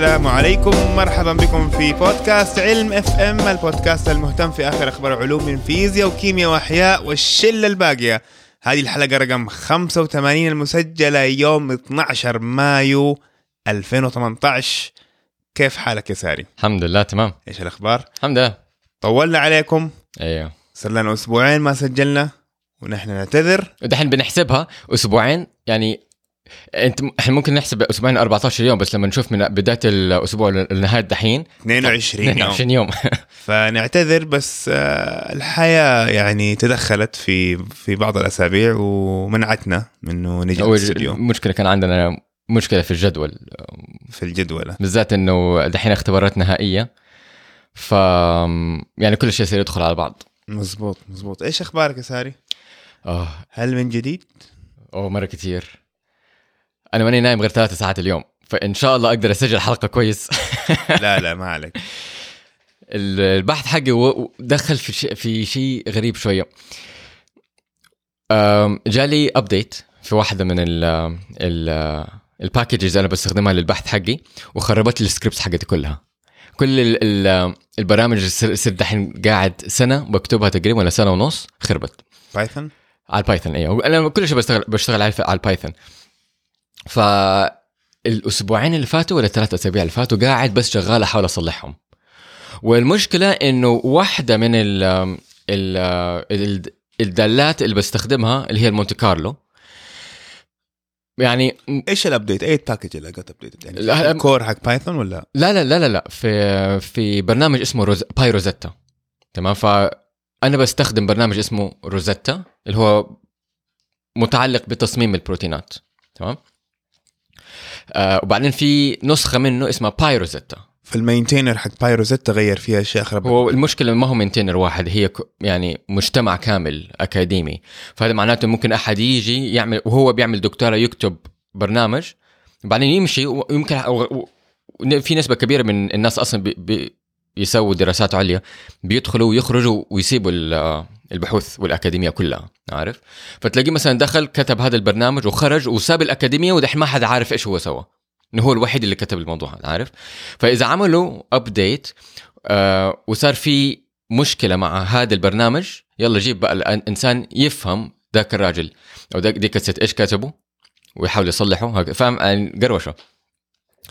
السلام عليكم. مرحبا بكم في بودكاست علم اف ام البودكاست المهتم في آخر أخبار علوم من فيزياء وكيمياء وأحياء والشلة الباقية. هذه الحلقة رقم 85 المسجلة يوم 12 مايو 2018 كيف حالك يا ساري؟ الحمد لله تمام. إيش الأخبار؟ الحمد لله. طولنا عليكم. أيوه. صار لنا أسبوعين ما سجلنا ونحن نعتذر. دحين بنحسبها أسبوعين يعني انت إحنا ممكن نحسب أسبوعين 14 يوم بس لما نشوف من بداية الأسبوع لنهاية دحين 22 يوم 22 يوم. فنعتذر بس آه، الحياة يعني تدخلت في في بعض الأسابيع ومنعتنا من إنه نجي هو الاستديو المشكلة كان عندنا مشكلة في الجدول. في الجدولة بالذات إنه دحين اختبارات نهائية. ف يعني كل شيء يصير يدخل على بعض. مزبوط مزبوط إيش أخبارك يا ساري؟ آه. هل من جديد؟ أوه مرة كتير. أنا ماني نايم غير ثلاث ساعات اليوم فإن شاء الله أقدر أسجل حلقة كويس. لا لا ما عليك. البحث حقي دخل في شيء في شيء غريب شوية. جالي update في واحدة من ال ال ال packages أنا بستخدمها للبحث حقي وخربت لي ال scripts حقتي كلها. كل ال ال البرامج صرت دحين قاعد سنة بكتبها تقريبا ولا سنة ونص خربت. بايثون؟ على البايثون أيوه أنا كل شيء بشتغل بشتغل على البايثون ف الاسبوعين اللي فاتوا ولا الثلاث أسابيع اللي فاتوا قاعد بس شغال أحاول أصلحهم. والمشكلة إنه واحدة من ال ال ال الدالات اللي بستخدمها اللي هي ال Monte Carlo. يعني إيش ال update؟ أي package اللي لقيت update؟ يعني ال core حق بايثون ولا؟ لا لا لا لا لا. في في برنامج اسمه روز PyRosetta تمام؟ فانا بستخدم برنامج اسمه روزيتا اللي هو متعلق بتصميم البروتينات. تمام؟ آه وبعدين في نسخة منه اسمها PyRosetta في ال maintainer حق PyRosetta غير فيها أشياء خربت هو المشكلة ما هو maintainer واحد هي يعني مجتمع كامل أكاديمي. فهذا معناته ممكن أحد يجي يعمل وهو بيعمل دكتوراه يكتب برنامج بعدين يمشي ويمكن في نسبة كبيرة من الناس أصلا بي بي يسووا دراسات عليا بيدخلوا ويخرجوا ويسيبوا البحوث والأكاديمية كلها عارف؟ فتلاقيه مثلا دخل كتب هذا البرنامج وخرج وساب الأكاديمية ودحين ما حد عارف إيش هو سوى. إنه هو الوحيد اللي كتب الموضوع هذا عارف؟ فإذا عملوا update آه وصار في مشكلة مع هذا البرنامج يلا جيب بقى الإنسان يفهم ذاك الراجل أو ذاك ديك الست إيش كتبوا ويحاول يصلحه فاهم؟ يعني قروشة.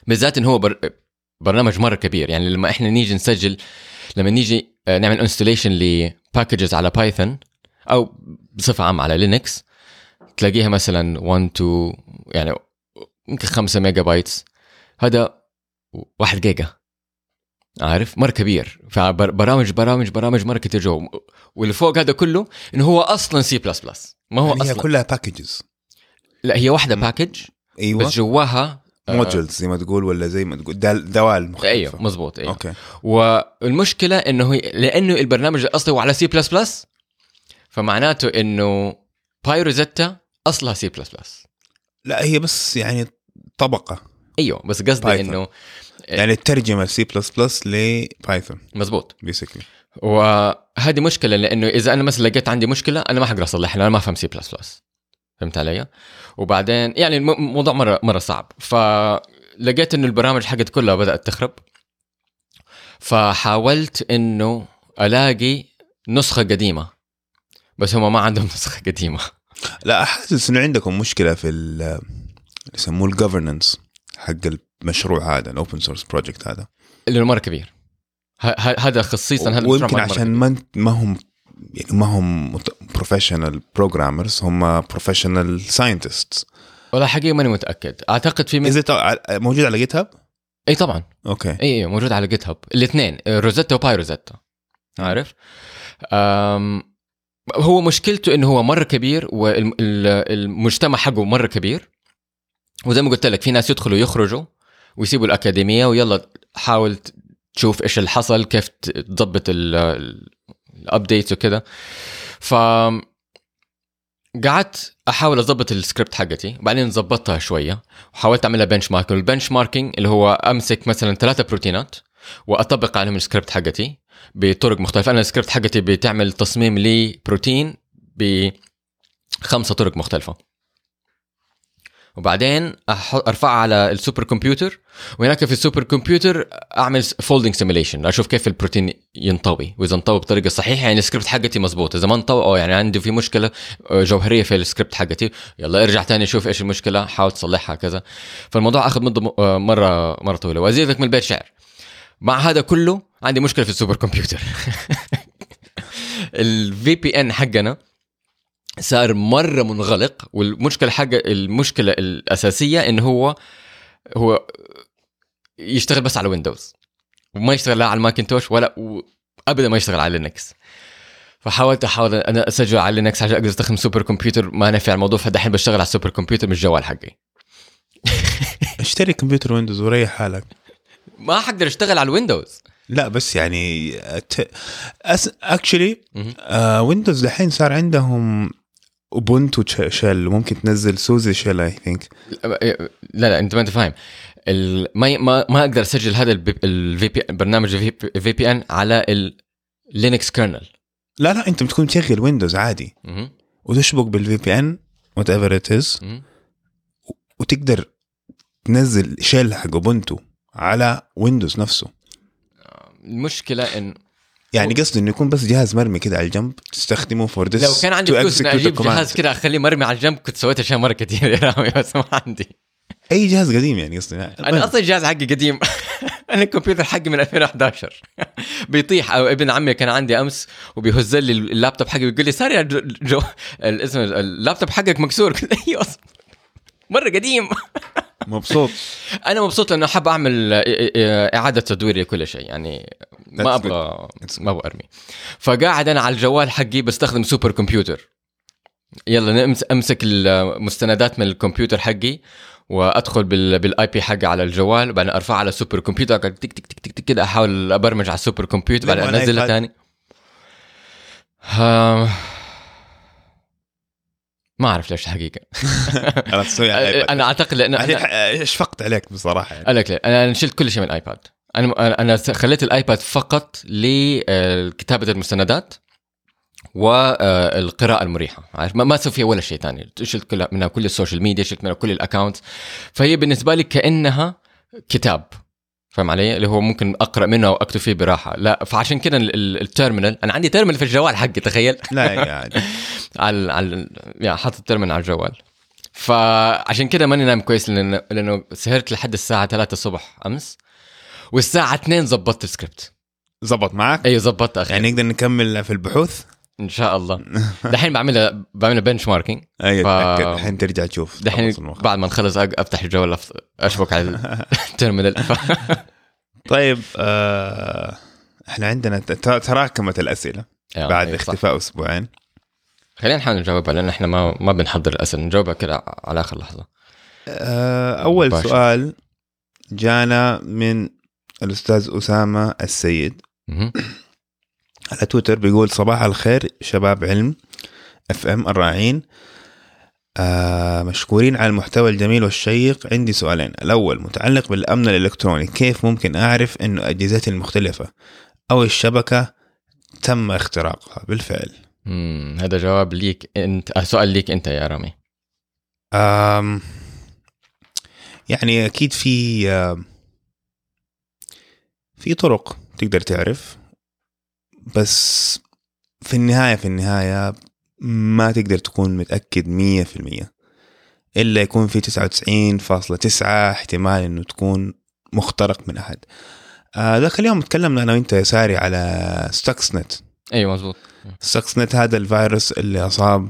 بالذات إنه هو بر... برنامج مرة كبير يعني لما إحنا نيجي نسجل لما نيجي نعمل installation ل packages على بايثون أو بصفة عامة على لينكس تلاقيها مثلا 1 2 يعني يمكن 5 megabytes هذا 1 جيجا. عارف؟ مرة كبير. فبرامج برامج برامج مرة كتير جو واللي فوق هذا كله إنه هو أصلا سي بلس بلس ما هو يعني هي أصلا. كلها packages لا هي واحدة package أيوه. بس جواها آه، modules زي ما تقول ولا زي ما تقول؟ دوال مختلفة. أيوه مزبوط أيوه. okay. والمشكلة إنه لأنه البرنامج الأصلي هو على سي بلس بلس فمعناته إنه PyRosetta أصلها C++ لا هي بس يعني طبقة. أيوه بس قصدي. إنه يعني الترجمة سي بلس بلس لبايثون مزبوط basically وهذه مشكلة لأنه إذا أنا مثلا لقيت عندي مشكلة أنا ما حقدر أصلحها أنا ما افهم سي بلس بلس فهمت علي؟ وبعدين يعني الم- الموضوع مرة مرة صعب. فلقيت إنه البرامج حقت كلها بدأت تخرب. فحاولت إنه ألاقي نسخة قديمة بس هم ما عندهم نسخة قديمة. لا حاسس إنه عندكم مشكلة في يسموه ال governance حق المشروع هذا ال open source project هذا. اللي مرة كبير. هذا خصيصا هذا المشروع ويمكن عشان. ما ما هم يعني ما هم professional programmers هم professional scientists والله حقيقه ماني متأكد. أعتقد في من... موجود على GitHub إي طبعا. okay إي إي موجود على GitHub الاثنين روزيتا و PyRosetta عارف؟ أم هو مشكلته إنه هو مرة كبير والمجتمع حقه مرة كبير. وزي ما قلت لك في ناس يدخلوا يخرجوا ويسيبوا الأكاديمية ويلا حاول تشوف إيش اللي حصل كيف تضبط ال updates وكذا ف قعدت أحاول اضبط السكريبت حقتي بعدين ظبطتها شوية وحاولت أعملها benchmark وال benchmarking اللي هو أمسك مثلا ثلاثة بروتينات وأطبق عليهم السكريبت حقتي بطرق مختلفة. أنا السكريبت حقتي بتعمل تصميم لبروتين بخمسة طرق مختلفة. وبعدين أرفعها على السوبر كمبيوتر وهناك في السوبر كمبيوتر أعمل folding simulation أشوف كيف البروتين ينطوي وإذا انطوى بطريقة صحيحة يعني السكريبت حقتي مزبوط إذا ما انطوى أو يعني عندي في مشكلة جوهرية في السكريبت حقتي يلا ارجع تاني شوف إيش المشكلة حاول تصلحها كذا. فالموضوع أخذ مده مرة مرة طويلة. وأزيدك من البيت شعر. مع هذا كله عندي مشكلة في السوبر كمبيوتر. ال VPN حقنا صار مرة منغلق والمشكلة حق المشكلة الأساسية انه هو هو يشتغل بس على Windows وما يشتغل لا على ال Macintosh ولا ابدا ما يشتغل على Linux فحاولت أحاول أنا أسجل على Linux عشان أقدر أستخدم سوبر كمبيوتر ما نفع الموضوع فدحين بشتغل على السوبر كمبيوتر مش الجوال حقي اشتري كمبيوتر Windows وريح حالك ما حقدر أشتغل على ال Windows لا بس يعني. actually مهم. آه Windows الحين صار عندهم Ubuntu shell ممكن تنزل SUSE shell I think لا لا انت ما انت فاهم. ال- ما ما ما أقدر اسجل هذا ال VP برنامج ال VPN على ال Linux kernel لا لا انت بتكون تشغل Windows عادي. وتشبك بال VPN whatever it is وتقدر تنزل shell حق Ubuntu على Windows نفسه. المشكلة إن يعني قصدي إنه يكون بس جهاز مرمي كده على الجنب تستخدمه for this لو كان عندي فلوس اني أجيب جهاز كده أخليه مرمي على الجنب كنت سويت أشياء مرة كثير يا رامي بس ما عندي. أي جهاز قديم يعني قصدي أنا أصلا الجهاز حقي قديم. أنا الكمبيوتر حقي من 2011 بيطيح. أو ابن عمي كان عندي أمس وبيهز لي اللابتوب حقي بيقول لي صار يا جو, جو الاسم اللابتوب حقك مكسور. قلت أيوه. مرة قديم. مبسوط؟ أنا مبسوط لأنه حاب أعمل إعادة تدوير لكل شيء يعني ما أبغى ما أبغى أرمي. فقاعد أنا على الجوال حقي بستخدم سوبر كمبيوتر. يلا أمسك المستندات من الكمبيوتر حقي وأدخل بال بال IP حقي على الجوال وبعدين ارفعها على السوبر كمبيوتر تك تك تك تك تك كده أحاول أبرمج على السوبر كمبيوتر بعدين أنزلها؟ ثاني ما أعرف ليش الحقيقة. تسوي ال iPad. أنا أعتقد لأن أنا- اشفقت عليك بصراحة يعني؟ أقول لك ليه. أنا شلت كل شيء من ال iPad أنا أنا خليت ال iPad فقط لكتابه المستندات والقراءة المريحة. عارف؟ ما أسوي فيها ولا شيء ثاني. شلت كلها منها كل ال social media شلت منها كل ال accounts فهي بالنسبة لي كأنها كتاب. فاهم علي؟ اللي هو ممكن أقرأ منه واكتب فيه براحة، لا فعشان كده ال- ال- ال terminal أنا عندي terminal في الجوال حقي تخيل. لا يعني على على يعني حاطط ال terminal على الجوال. فعشان كده ماني نايم كويس لأنه لأنه سهرت لحد الساعة 3 الصبح أمس والساعة 2 زبطت السكريبت. زبط معك أيوه زبطت أخي. يعني نقدر نكمل في البحوث؟ إن شاء الله. دحين بعملها بعملها benchmarking اي ف- اتاكد الحين ترجع تشوف. دحين. بعد ما نخلص أفتح الجوال أشبك على ال terminal ف... طيب آه إحنا عندنا تراكمت الأسئلة بعد. اختفاء أسبوعين. خلينا نحاول نجاوبها لأن إحنا ما ما بنحضر الأسئلة. نجاوبها كده على آخر لحظة. آه أول مباشر. سؤال جانا من الأستاذ أسامة السيد. على تويتر بيقول صباح الخير شباب علم اف ام الراعين. آه مشكورين على المحتوى الجميل والشيق. عندي سؤالين. الأول متعلق بالأمن الإلكتروني كيف ممكن أعرف أنه أجهزتي المختلفة أو الشبكة تم اختراقها؟ بالفعل. مم. هذا جواب ليك أنت آه، سؤال ليك أنت يا رامي. آم يعني أكيد في آم، في طرق تقدر تعرف. بس في النهاية في النهاية ما تقدر تكون متأكد مية في المية. إلا يكون في تسعة وتسعين فاصلة تسعة احتمال إنه تكون مخترق من أحد. آه ذاك اليوم تكلمنا أنا وأنت يا ساري على Stuxnet أيوه مزبوط Stuxnet هذا الفيروس اللي أصاب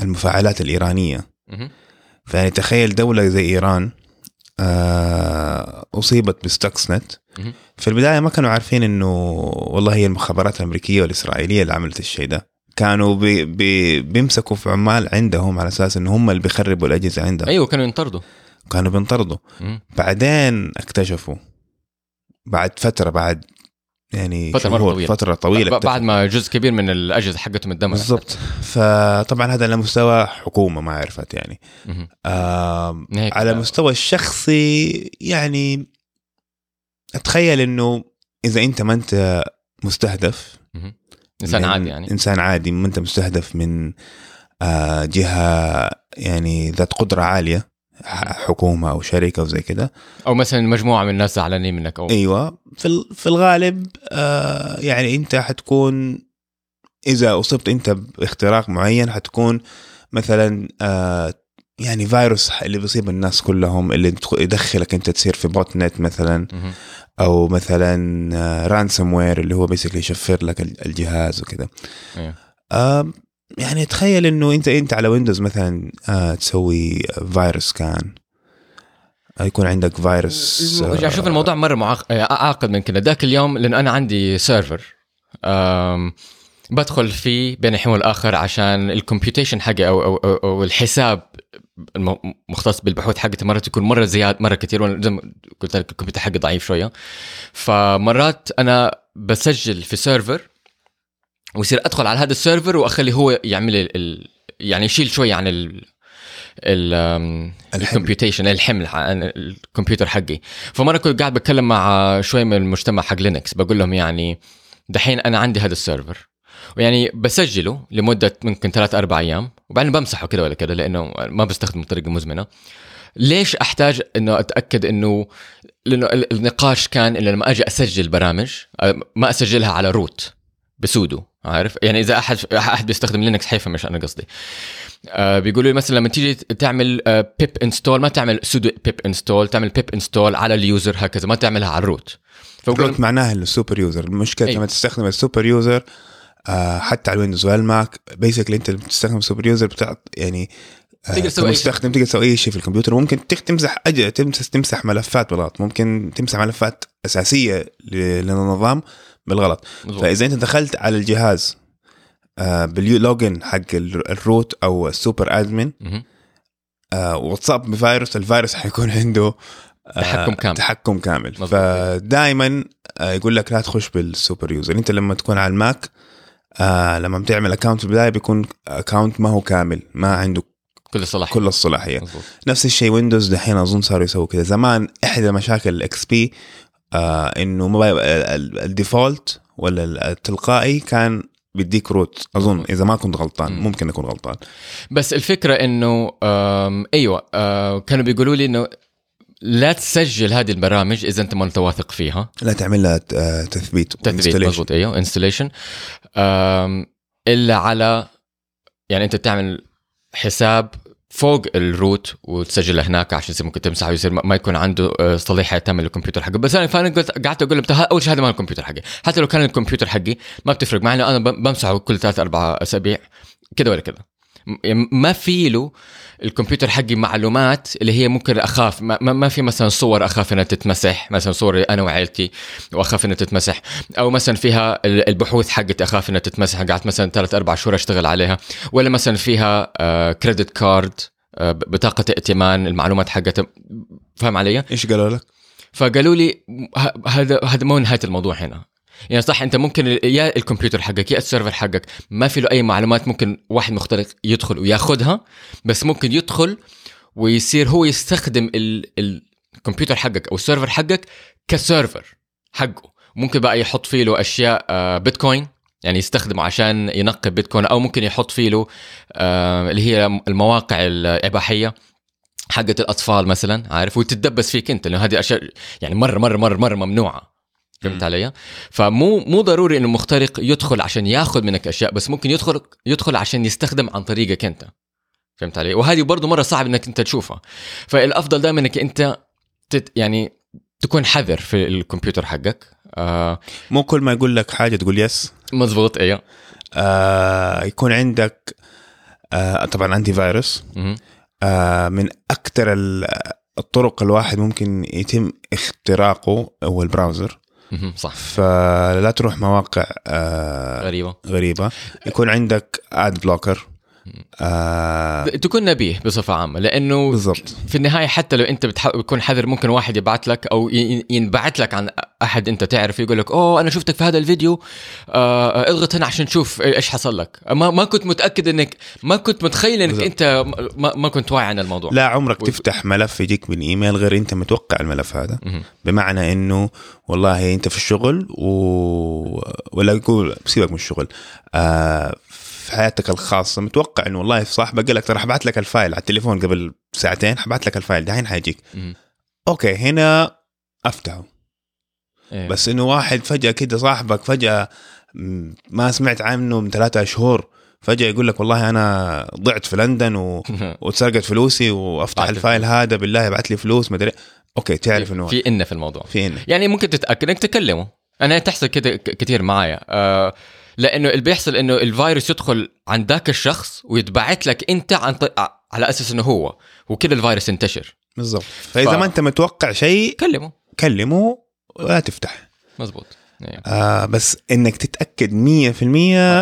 المفاعلات الإيرانية. فيعني تخيل دولة زي إيران آه، أصيبت ب Stuxnet. في البداية ما كانوا عارفين إنه والله هي المخابرات الأمريكية والإسرائيلية اللي عملت الشيء ده. كانوا بي بي بيمسكوا في عمال عندهم على أساس إنه هم اللي بيخربوا الأجهزة عندهم. أيوه كانوا ينطردوا. كانوا بينطردوا. بعدين اكتشفوا بعد فترة بعد يعني فترة مرة طويلة. فترة طويلة بعد اكتشفوا. ما جزء كبير من الأجهزة حقتهم اتدمرت. بالضبط. فطبعا هذا على مستوى حكومة ما عرفت يعني. هيك على. مستوى الشخصي يعني أتخيل إنه إذا أنت ما أنت مستهدف. إنسان عادي يعني. إنسان عادي ما أنت مستهدف من آه، جهة يعني ذات قدرة عالية حكومة أو شركة أو زي كده. أو مثلا مجموعة من الناس زعلانين منك أو أيوه. في في الغالب آه يعني أنت حتكون إذا أصبت أنت باختراق معين حتكون مثلا آه يعني فيروس اللي بيصيب الناس كلهم اللي يدخلك أنت تصير في botnet مثلا. أو مثلا ransomware اللي هو basically يشفر لك ال- الجهاز وكذا. آه يعني تخيل إنه أنت أنت على Windows مثلا آه تسوي فيروس كان آه، يكون عندك فيروس آه، أشوف الموضوع مرة معق... اعقد من كده ذاك اليوم لأنه أنا عندي server أم... بدخل فيه بين الحين والآخر عشان ال computation حقي أو أو, أو, أو الحساب مختص بالبحوث حقتي مرات يكون مرة زياد مرة كثير وأنا زي ما قلت لك الكمبيوتر حقي ضعيف شوية. فمرات أنا بسجل في server ويصير أدخل على هذا ال server وأخلي هو يعمل ال... يعني يشيل شوية عن ال. computation الحمل عن الكمبيوتر حقي. فمرة كنت قاعد بتكلم مع شوي من المجتمع حق Linux بقول لهم يعني دحين أنا عندي هذا ال server ويعني بسجله لمدة ممكن ثلاث أربع أيام وبعدين بمسحه كده ولا كده لأنه ما بستخدم بطريقة مزمنة. ليش أحتاج إنه أتأكد إنه لأنه ال- النقاش كان انه لما أجي أسجل برامج أه، ما أسجلها على root ب sudo عارف؟ يعني إذا أحد أحد بيستخدم Linux حيفهم إيش أنا قصدي. آه بيقولوا لي مثلا لما تيجي تعمل pip install ما تعمل sudo pip install تعمل pip install على ال user هكذا ما تعملها على ال root فبقول ال root معناها ال super user المشكلة أيوة. لما تستخدم ال super user آه حتى على الويندوز والماك basically أنت لما تستخدم ال super user بتعط يعني آه تقدر تسوي. كمستخدم تقدر تسوي أي شيء في الكمبيوتر ممكن تمسح أج... تمسح تمسح ملفات بالغلط ممكن تمسح ملفات أساسية للنظام بالغلط مظبوط. فإذا أنت دخلت على الجهاز آه بال login حق ال- ال root أو ال super admin. آه وتصاب بفيروس الفيروس حيكون عنده آه، تحكم كامل. تحكم كامل. فدائما آه يقول لك لا تخش بال super user أنت لما تكون على الماك آه لما بتعمل account في البداية بيكون account ما هو كامل ما عنده كل الصلاحية. كل الصلاحية. مظبوط. نفس الشيء ويندوز دحين أظن صاروا يسووا كذا زمان إحدى مشاكل ال XP آه إنه ال default ولا التلقائي كان بيديك root أظن إذا ما كنت غلطان مم. ممكن أكون غلطان. بس الفكرة إنه أيوه آه، كانوا بيقولوا لي إنه لا تسجل هذه البرامج إذا أنت ما انت واثق فيها. لا تعمل لها آه، تثبيت تثبيت. مضبوط أيوه installation إلا على يعني أنت تعمل حساب فوق ال root وتسجله هناك عشان يصير ممكن تمسحه ويصير ما يكون عنده آه، صلاحية تامه للكمبيوتر حقه. بس أنا فانا قلت قعدت أقول له أول شيء هذا ما الكمبيوتر حقي. حتى لو كان الكمبيوتر حقي ما بتفرق معي أنا بمسحه كل ثلاث أربع أسابيع كده ولا يعني ما في له الكمبيوتر حقي معلومات اللي هي ممكن أخاف ما, ما في مثلا صور أخاف إنها تتمسح مثلا صور أنا وعائلتي وأخاف إنها تتمسح أو مثلا فيها ال- البحوث حقتي أخاف إنها تتمسح قعدت مثلا ثلاث أربع شهور أشتغل عليها ولا مثلا فيها كريدت كارد بطاقة ائتمان المعلومات حقتها فاهم علي؟ إيش قالوا لك؟ فقالوا لي هذا هذا مو نهاية الموضوع هنا يعني صح انت ممكن يا الكمبيوتر حقك يا ال server حقك ما في له أي معلومات ممكن واحد مخترق يدخل وياخذها بس ممكن يدخل ويصير هو يستخدم ال ال الكمبيوتر حقك أو ال server حقك ك server حقه. ممكن بقى يحط فيه له أشياء آه، بيتكوين يعني يستخدمه عشان ينقب بيتكوين أو ممكن يحط فيه له آه، اللي هي المواقع الإباحية حقت الأطفال مثلا عارف؟ وتتدبس فيك أنت لأنه هذه أشياء يعني مرة مرة مرة مرة ممنوعة. فهمت علي؟ فمو مو ضروري إنه المخترق يدخل عشان ياخذ منك أشياء بس ممكن يدخل يدخل عشان يستخدم عن طريقك أنت فهمت علي؟ وهذه برضه مرة صعب إنك أنت تشوفها فالأفضل دائما إنك أنت تت يعني تكون حذر في الكمبيوتر حقك آه مو كل ما يقول لك حاجة تقول يس مزبوط أيوه آه يكون عندك آه طبعا أنتي فيروس. آه من أكثر الطرق الواحد ممكن يتم اختراقه هو البراوزر. صح. فلا تروح مواقع آه غريبة. غريبة. يكون عندك اد بلوكر آه. تكون نبيه بصفة عامة لأنه بالضبط. في النهاية حتى لو أنت بتحاول تكون حذر ممكن واحد يبعت لك أو ي- ينبعت لك عن أحد أنت تعرف يقول لك أوه أنا شفتك في هذا الفيديو آه اضغط هنا عشان تشوف إيش حصل لك. ما ما كنت متأكد انك ما كنت متخيل إنك بالضبط. أنت ما, ما كنت واعي عن الموضوع. لا عمرك و- تفتح ملف يجيك من ايميل غير أنت متوقع الملف هذا. بمعنى إنه والله أنت في الشغل و... ولا يقول سيبك من الشغل. آه في حياتك الخاصة متوقع إنه والله صاحبك قال لك ترى حبعت لك ال file على التليفون قبل ساعتين حبعت لك ال file دحين حيجيك. okay هنا أفتحه. إيه. بس إنه واحد فجأة كده صاحبك فجأة ما سمعت عنه من ثلاثة شهور فجأة يقول لك والله أنا ضعت في لندن و... وتسرقت فلوسي وأفتح ال file هذا بالله ابعت لي فلوس مدري okay تعرف إنه في إن في الموضوع. في إن. يعني ممكن تتأكد إنك تكلمه. أنا تحصل كده ك- كتير معايا. آه لأنه اللي بيحصل إنه الفيروس يدخل عند ذاك الشخص ويتبعت لك أنت عن ط... على أساس إنه هو وكده الفيروس انتشر بالضبط. فإذا ف- ما أنت متوقع شيء كلمه. كلمه ولا تفتح. مزبوط إيه. آه بس إنك تتأكد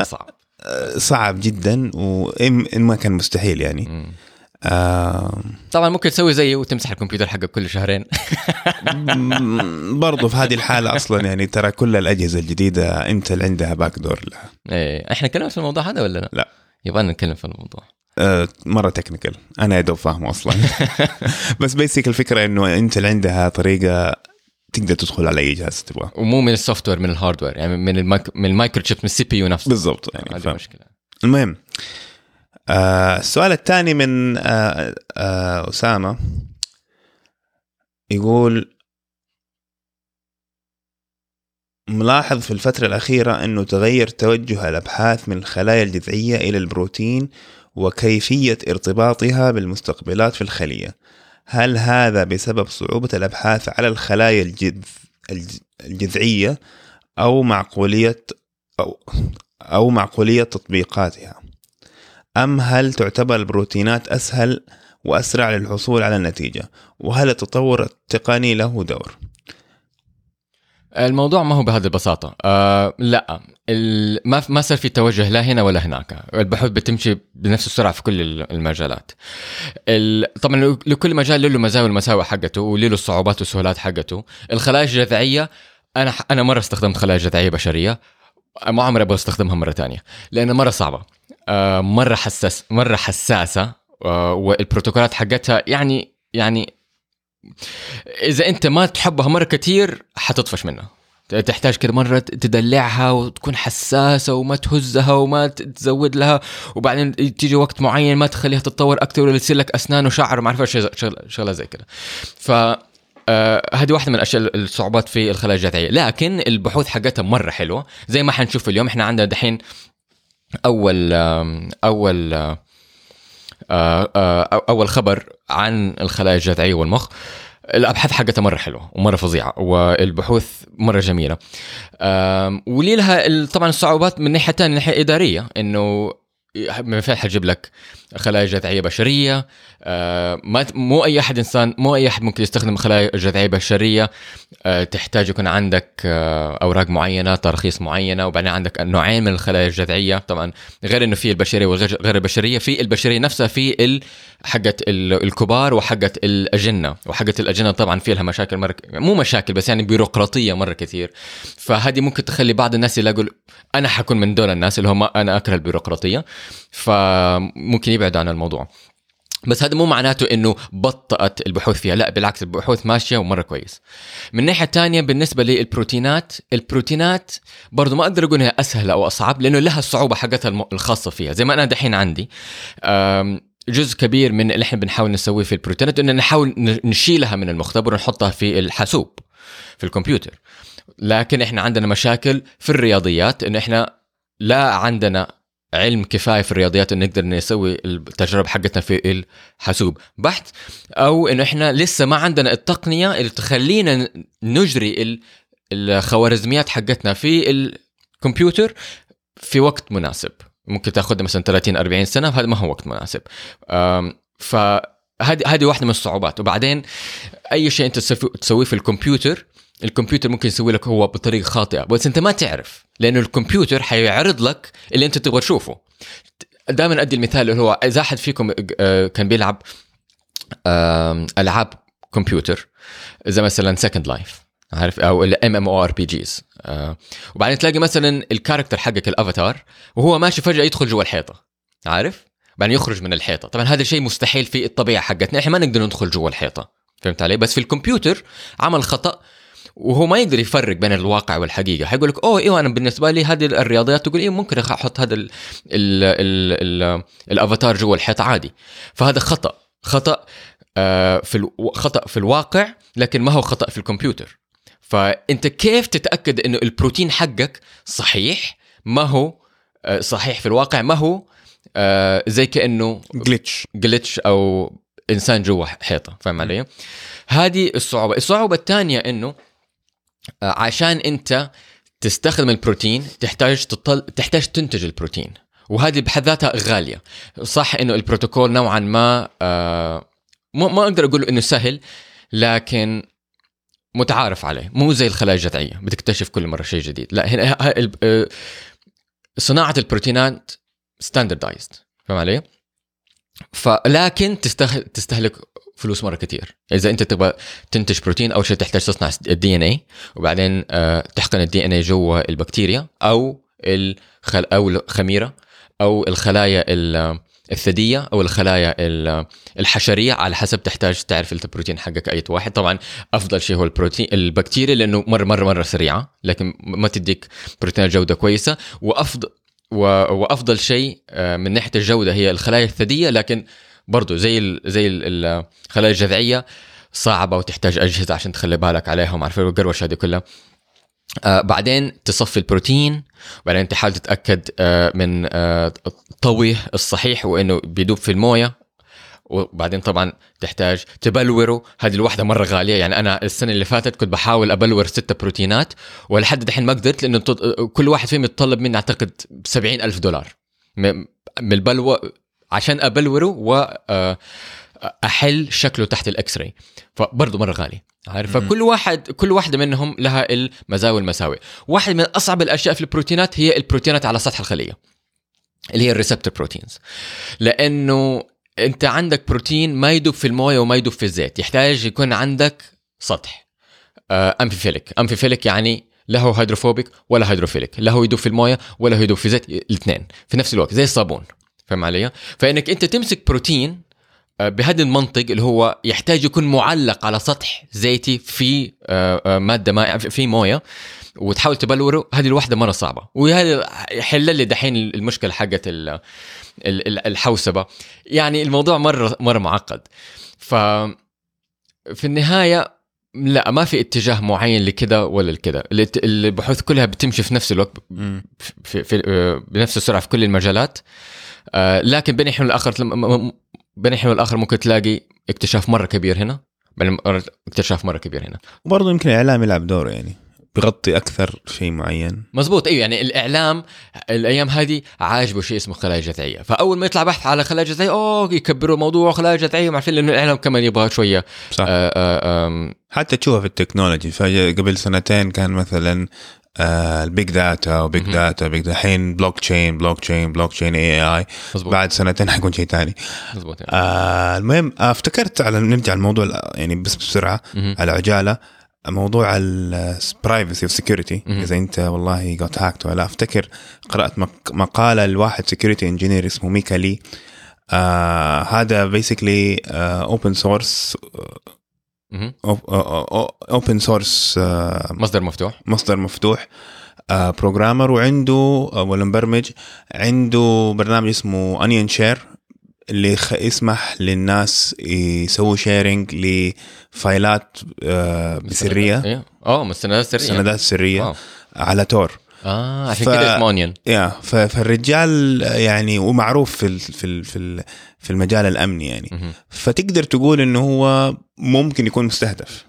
100% صعب. آه، صعب جدا وان ما كان مستحيل يعني. مم. آه طبعا ممكن تسوي زيه وتمسح الكمبيوتر حقك كل شهرين برضو في هذه الحالة أصلا يعني ترى كل الأجهزة الجديدة إنتل عندها باك دور لها إيه. إحنا نتكلم في الموضوع هذا ولا لا؟ لا. يبغى نتكلم في الموضوع آه مرة technical أنا يا دوب فاهمه أصلا بس basic الفكرة إنه إنتل عندها طريقة تقدر تدخل على أي جهاز تبغاه ومو من ال software من ال hardware يعني من المايك... من ال microchip من ال CPU نفسه بالضبط يعني هذه فاهم. مشكلة المهم آه السؤال الثاني من آه آه أسامة. يقول ملاحظ في الفترة الأخيرة أنه تغير توجه الأبحاث من الخلايا الجذعية إلى البروتين وكيفية ارتباطها بالمستقبلات في الخلية. هل هذا بسبب صعوبة الأبحاث على الخلايا الجذ... الج- الجذعية أو معقولية أو أو معقولية تطبيقاتها؟ أم هل تعتبر البروتينات أسهل وأسرع للحصول على النتيجة؟ وهل التطور التقني له دور؟ الموضوع ما هو بهذه البساطة. آه لا. ما ما صار في توجه لا هنا ولا هناك. البحوث بتمشي بنفس السرعة في كل ال- المجالات. ال- طبعا لكل مجال له المزايا والمساوئ حقته وله الصعوبات والسهولات حقته. الخلايا الجذعية أنا أنا مرة استخدمت خلايا جذعية بشرية. ما عمري أبغى أستخدمها مرة تانية لأنها مرة صعبة. آه مرة حساس مرة حساسة آه والبروتوكولات حقتها يعني يعني إذا أنت ما تحبها مرة كتير حتطفش منها. تحتاج كده مرة تدلعها وتكون حساسة وما تهزها وما تزود لها وبعدين تيجي وقت معين ما تخليها تتطور أكثر ولا تصير لك أسنان وشعر وما أعرف شغلة, شغلة زي كده. ف آه هذه واحدة من الأشياء الصعوبات في الخلايا الجذعية. لكن البحوث حقتها مرة حلوة زي ما حنشوف اليوم. إحنا عندنا دحين أول آم، أول آه، آه، آه، أول خبر عن الخلايا الجذعية والمخ. الأبحاث حقتها مرة حلوة ومرة فظيعة والبحوث مرة جميلة. آم، ولي لها ال- طبعا الصعوبات من ناحية ثانية ناحية إدارية إنه ما ينفع حتجيب لك خلايا جذعية بشرية. آه، ما مو أي أحد انسان مو أي أحد ممكن يستخدم خلايا جذعية بشرية. آه، تحتاج يكون عندك آه، أوراق معينة تراخيص معينة وبعدين عندك نوعين من الخلايا الجذعية. طبعا غير إنه في البشرية وغير غير البشرية في البشرية نفسها في حقت ال- الكبار وحقت الأجنة. وحقت الأجنة طبعا في لها مشاكل مره مو مشاكل بس يعني بيروقراطية مرة كثير. فهذه ممكن تخلي بعض الناس يلاقوا أنا حكون من دول الناس اللي هم أنا أكره البيروقراطية. فممكن يبعدوا عن الموضوع. بس هذا مو معناته إنه بطأت البحوث فيها لا بالعكس البحوث ماشية ومرة كويس. من الناحيه الثانية بالنسبة للبروتينات البروتينات برضو ما أقدر أقول إنها أسهل أو أصعب لأنه لها الصعوبه حقتها الخاصة فيها. زي ما أنا دحين عندي جزء كبير من اللي إحنا بنحاول نسويه في البروتينات إنه نحاول نشيلها من المختبر ونحطها في الحاسوب في الكمبيوتر. لكن إحنا عندنا مشاكل في الرياضيات إنه إحنا لا عندنا علم كفاية في الرياضيات انه نقدر نسوي التجربة حقتنا في الحاسوب. بحت أو انه إحنا لسه ما عندنا التقنية اللي تخلينا نجري ال- الخوارزميات حقتنا في الكمبيوتر في وقت مناسب. ممكن تاخذ مثلا 30 40 سنة فهذا ما هو وقت مناسب. أم، فهذه هذه واحدة من الصعوبات. وبعدين أي شيء أنت تسوي- تسويه في الكمبيوتر الكمبيوتر ممكن يسوي لك هو بطريقة خاطئة بس أنت ما تعرف لأنه الكمبيوتر حيعرض لك اللي أنت تبغى تشوفه. دائما أدي المثال اللي هو إذا أحد فيكم آه، كان بيلعب ألعاب كمبيوتر زي مثلا Second Life عارف؟ أو الام ام أو ار بي جيز وبعدين تلاقي مثلا ال character حقك الافاتار وهو ماشي فجأة يدخل جوا الحيطة عارف؟ بعدين يخرج من الحيطة. طبعا هذا الشيء مستحيل في الطبيعة حقتنا إحنا ما نقدر ندخل جوا الحيطة فهمت علي؟ بس في الكمبيوتر عمل خطأ وهو ما يقدر يفرق بين الواقع والحقيقة. حيقول لك أوه إيوه أنا بالنسبة لي هذه الرياضيات. تقول إيه ممكن أحط هذا ال ال ال ال الأفاتار جوا الحيط عادي. فهذا خطأ. خطأ آه في. خطأ في الواقع لكن ما هو خطأ في الكمبيوتر. فأنت كيف تتأكد إنه البروتين حقك صحيح؟ ما هو آه، صحيح في الواقع؟ ما هو آه، زي كأنه جلitch جلتش أو إنسان جوا حيطة. فاهم علي؟ هذه الصعوبة، الصعوبة الثانية إنه عشان انت تستخدم البروتين تحتاج تطل... تحتاج تنتج البروتين وهذه بحد ذاتها غالية. صح إنه البروتوكول نوعا ما آه ما أقدر أقول إنه سهل لكن متعارف عليه. مو زي الخلايا الجذعية بتكتشف كل مرة شيء جديد. لا هنا آه، صناعة البروتينات standardized فاهم علي؟ فلكن تستهل... تستهلك فلوس مرة كتير إذا أنت تبغى تنتج بروتين أول شيء تحتاج تصنع ال DNA وبعدين آه، تحقن ال DNA جوا البكتيريا أو الخل... أو الخميرة أو الخلايا ال- الثديه أو الخلايا ال- الحشرية على حسب تحتاج تعرف البروتين حقك أي واحد طبعا أفضل شيء هو البروتين البكتيريا لأنه مرة مرة مرة سريعة لكن ما تديك بروتينات جودة كويسة وافضل. وأفضل شيء آه، من ناحية الجودة هي الخلايا الثديه لكن برضو زي ال... زي ال- الخلايا الجذعية صعبة وتحتاج أجهزة عشان تخلي بالك عليهم عارف القروش هذه كلها. آه بعدين تصفي البروتين وبعدين تحاول تتأكد آه من آه طويه الصحيح وإنه بيدوب في الموية. وبعدين طبعا تحتاج تبلوره. هذه الواحدة مرة غالية. يعني أنا السنة اللي فاتت كنت بحاول أبلور ستة بروتينات ولحد دحين ما قدرت لأنه كل واحد فيهم يتطلب مني أعتقد سبعين ألف دولار. من البلورة عشان أبلوره وأحل شكله تحت ال X-ray فبرضه مرة غالي عارف؟ فكل واحد كل واحدة منهم لها المزايا والمساوئ واحد من أصعب الأشياء في البروتينات هي البروتينات على سطح الخلية اللي هي ال receptor proteins لأنه أنت عندك بروتين ما يدوب في الموية وما يدوب في الزيت يحتاج يكون عندك سطح amphiphilic. amphiphilic يعني له hydrophobic ولا hydrophilic لا هو يدوب في الموية ولا هو يدوب في الزيت الاثنين في نفس الوقت زي الصابون. فاهم علي؟ فإنك أنت تمسك بروتين آه، بهذا المنطق اللي هو يحتاج يكون معلق على سطح زيتي في آه، آه، مادة ماء في موية وتحاول تبلوره. هذه الوحدة مرة صعبة وهذا حل لي دحين المشكلة حقت ال- ال- ال- الحوسبة. يعني الموضوع مرة مرة معقد. ف في النهاية لا ما في اتجاه معين لكذا ولا لكذا. البحوث كلها بتمشي في نفس الوقت. في, في بنفس السرعة في كل المجالات. لكن بين الحين والاخر بين الحين والاخر ممكن تلاقي اكتشاف مرة كبير هنا. اكتشاف مرة كبير هنا. وبرضه يمكن الإعلام يلعب دور يعني. بيغطي أكثر شيء معين. مزبوط إيوه يعني الإعلام الأيام هذه عاجبه شيء اسمه خلايا جذعية. فأول ما يطلع بحث على خلايا جذعية أوه يكبروا موضوع خلايا جذعية ما عارفين لأنه الإعلام كمان يبغى شوية صح. آه آه آم، حتى تشوفها في التكنولوجي. فقبل سنتين كان مثلا آه، ال big data و big. data big data الحين بلوك تشين بلوك تشين بلوك تشين اي اي بعد سنتين حيكون شيء ثاني مزبوط يعني. آه المهم آه، افتكرت على نرجع الموضوع يعني بس بسرعة مهم. على عجالة موضوع ال privacy وال security. إذا أنت والله got hacked ولا أفتكر قرأت مق- مقالة لواحد security engineer اسمه ميكا لي آه هذا basically open source. open source مصدر مفتوح. مصدر مفتوح. programmer وعنده آه، ولا مبرمج عنده برنامج اسمه OnionShare اللي يسمح للناس يسووا sharing ل files آه، بسريه أيوه آه مستندات سرية. سندات سرية. على تور آه عشان ف- كده اسمه onion يا ف- فالرجال يعني ومعروف في ال- في ال- في ال- في المجال الامني يعني مهم. فتقدر تقول إنه هو ممكن يكون مستهدف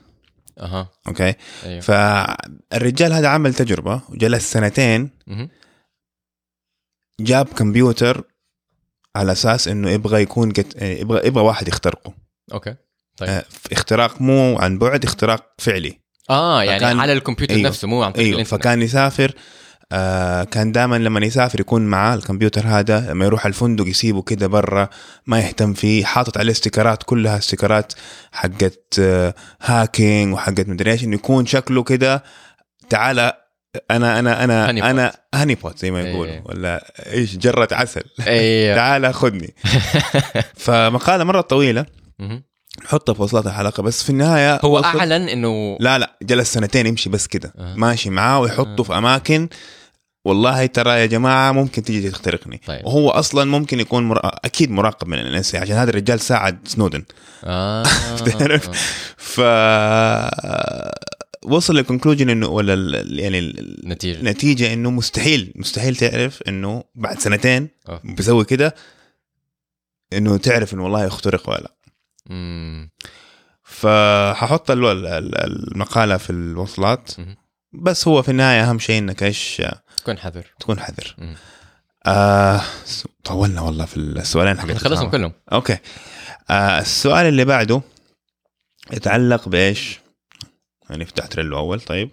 أها أوكي أيوه فالرجال هذا عمل تجربة وجلس سنتين مهم. جاب كمبيوتر على أساس إنه يبغى يكون قت... يبغى يبغى واحد يخترقه okay طيب. آه، اختراق مو عن بعد اختراق فعلي آه يعني فكان- على الكمبيوتر أيوه. نفسه مو عن طريق الإنترنت. فكان يسافر آه كان دائما لما يسافر يكون معاه الكمبيوتر هذا لما يروح الفندق يسيبه كده برا ما يهتم فيه حاطط عليه استيكرات كلها استيكرات حقت آه hacking وحقت مدري إيش إنه يكون شكله كده تعالى أنا أنا أنا honeypot. أنا honeypot زي ما إيه. يقولوا ولا إيش جرة عسل. أيوه تعال خذني. فمقالة مرة طويلة. مهم. حطها في وصلات الحلقة بس في النهاية هو وصل- أعلن إنه لا لا جلس سنتين يمشي بس كده آه. ماشي معاه ويحطه في أماكن والله ترى يا جماعة ممكن تيجي تخترقني طيب. وهو أصلا ممكن يكون مر... أكيد مراقب من ال NSA عشان هذا الرجال ساعد سنودن آه تعرف؟ ف وصل للكونكلوجن إنه ولا ال- يعني ال- نتيجة النتيجه إنه مستحيل مستحيل تعرف إنه بعد سنتين آه. بيسوي كده إنه تعرف إنه والله يخترق ولا فححط ال- ال- المقالة في الوصلات. بس هو في النهاية أهم شيء إنك إيش؟ كن حذر. تكون حذر. مم. آه طولنا والله في السؤالين حق خلصهم كلهم. okay. آه السؤال اللي بعده يتعلق بإيش؟ يعني نفتح تريلو اول طيب.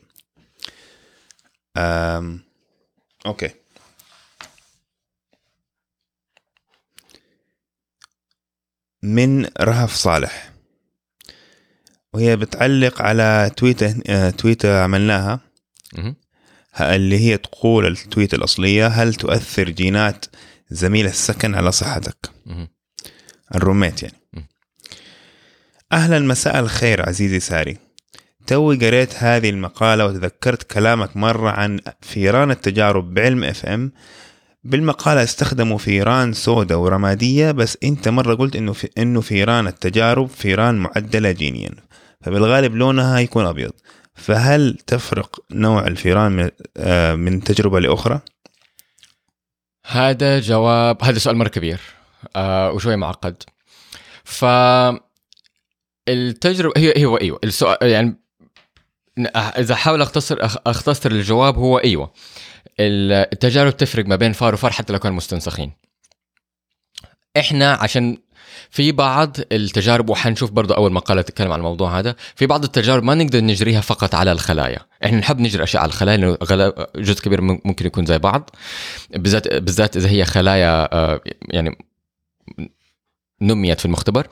آم. okay. من رهف صالح وهي بتعلق على تويتة آه تويتة عملناها. اللي هي تقول التويت الأصلية هل تؤثر جينات زميل السكن على صحتك. ال roommate يعني. أهلا مساء الخير عزيزي ساري توي قريت هذه المقالة وتذكرت كلامك مرة عن فيران التجارب بعلم FM بالمقالة استخدموا فيران سوداء ورمادية بس أنت مرة قلت إنه في إنه فيران التجارب فيران معدلة جينيا. فبالغالب لونها يكون أبيض. فهل تفرق نوع الفيران من, آه، تجربة لأخرى؟ هذا جواب هذا سؤال مرة كبير آه وشوي معقد. ف التجربه هي هو إيوه. السؤال يعني إذا احاول اختصر أختصر الجواب هو إيوه. التجارب تفرق ما بين فار وفار حتى لو كانوا مستنسخين. إحنا عشان في بعض التجارب وحنشوف برضه أول مقاله تتكلم عن الموضوع هذا في بعض التجارب ما نقدر نجريها فقط على الخلايا. إحنا نحب نجري أشياء على الخلايا لأنه جزء كبير ممكن يكون زي بعض بالذات بالذات إذا هي خلايا آه، يعني نميت في المختبر.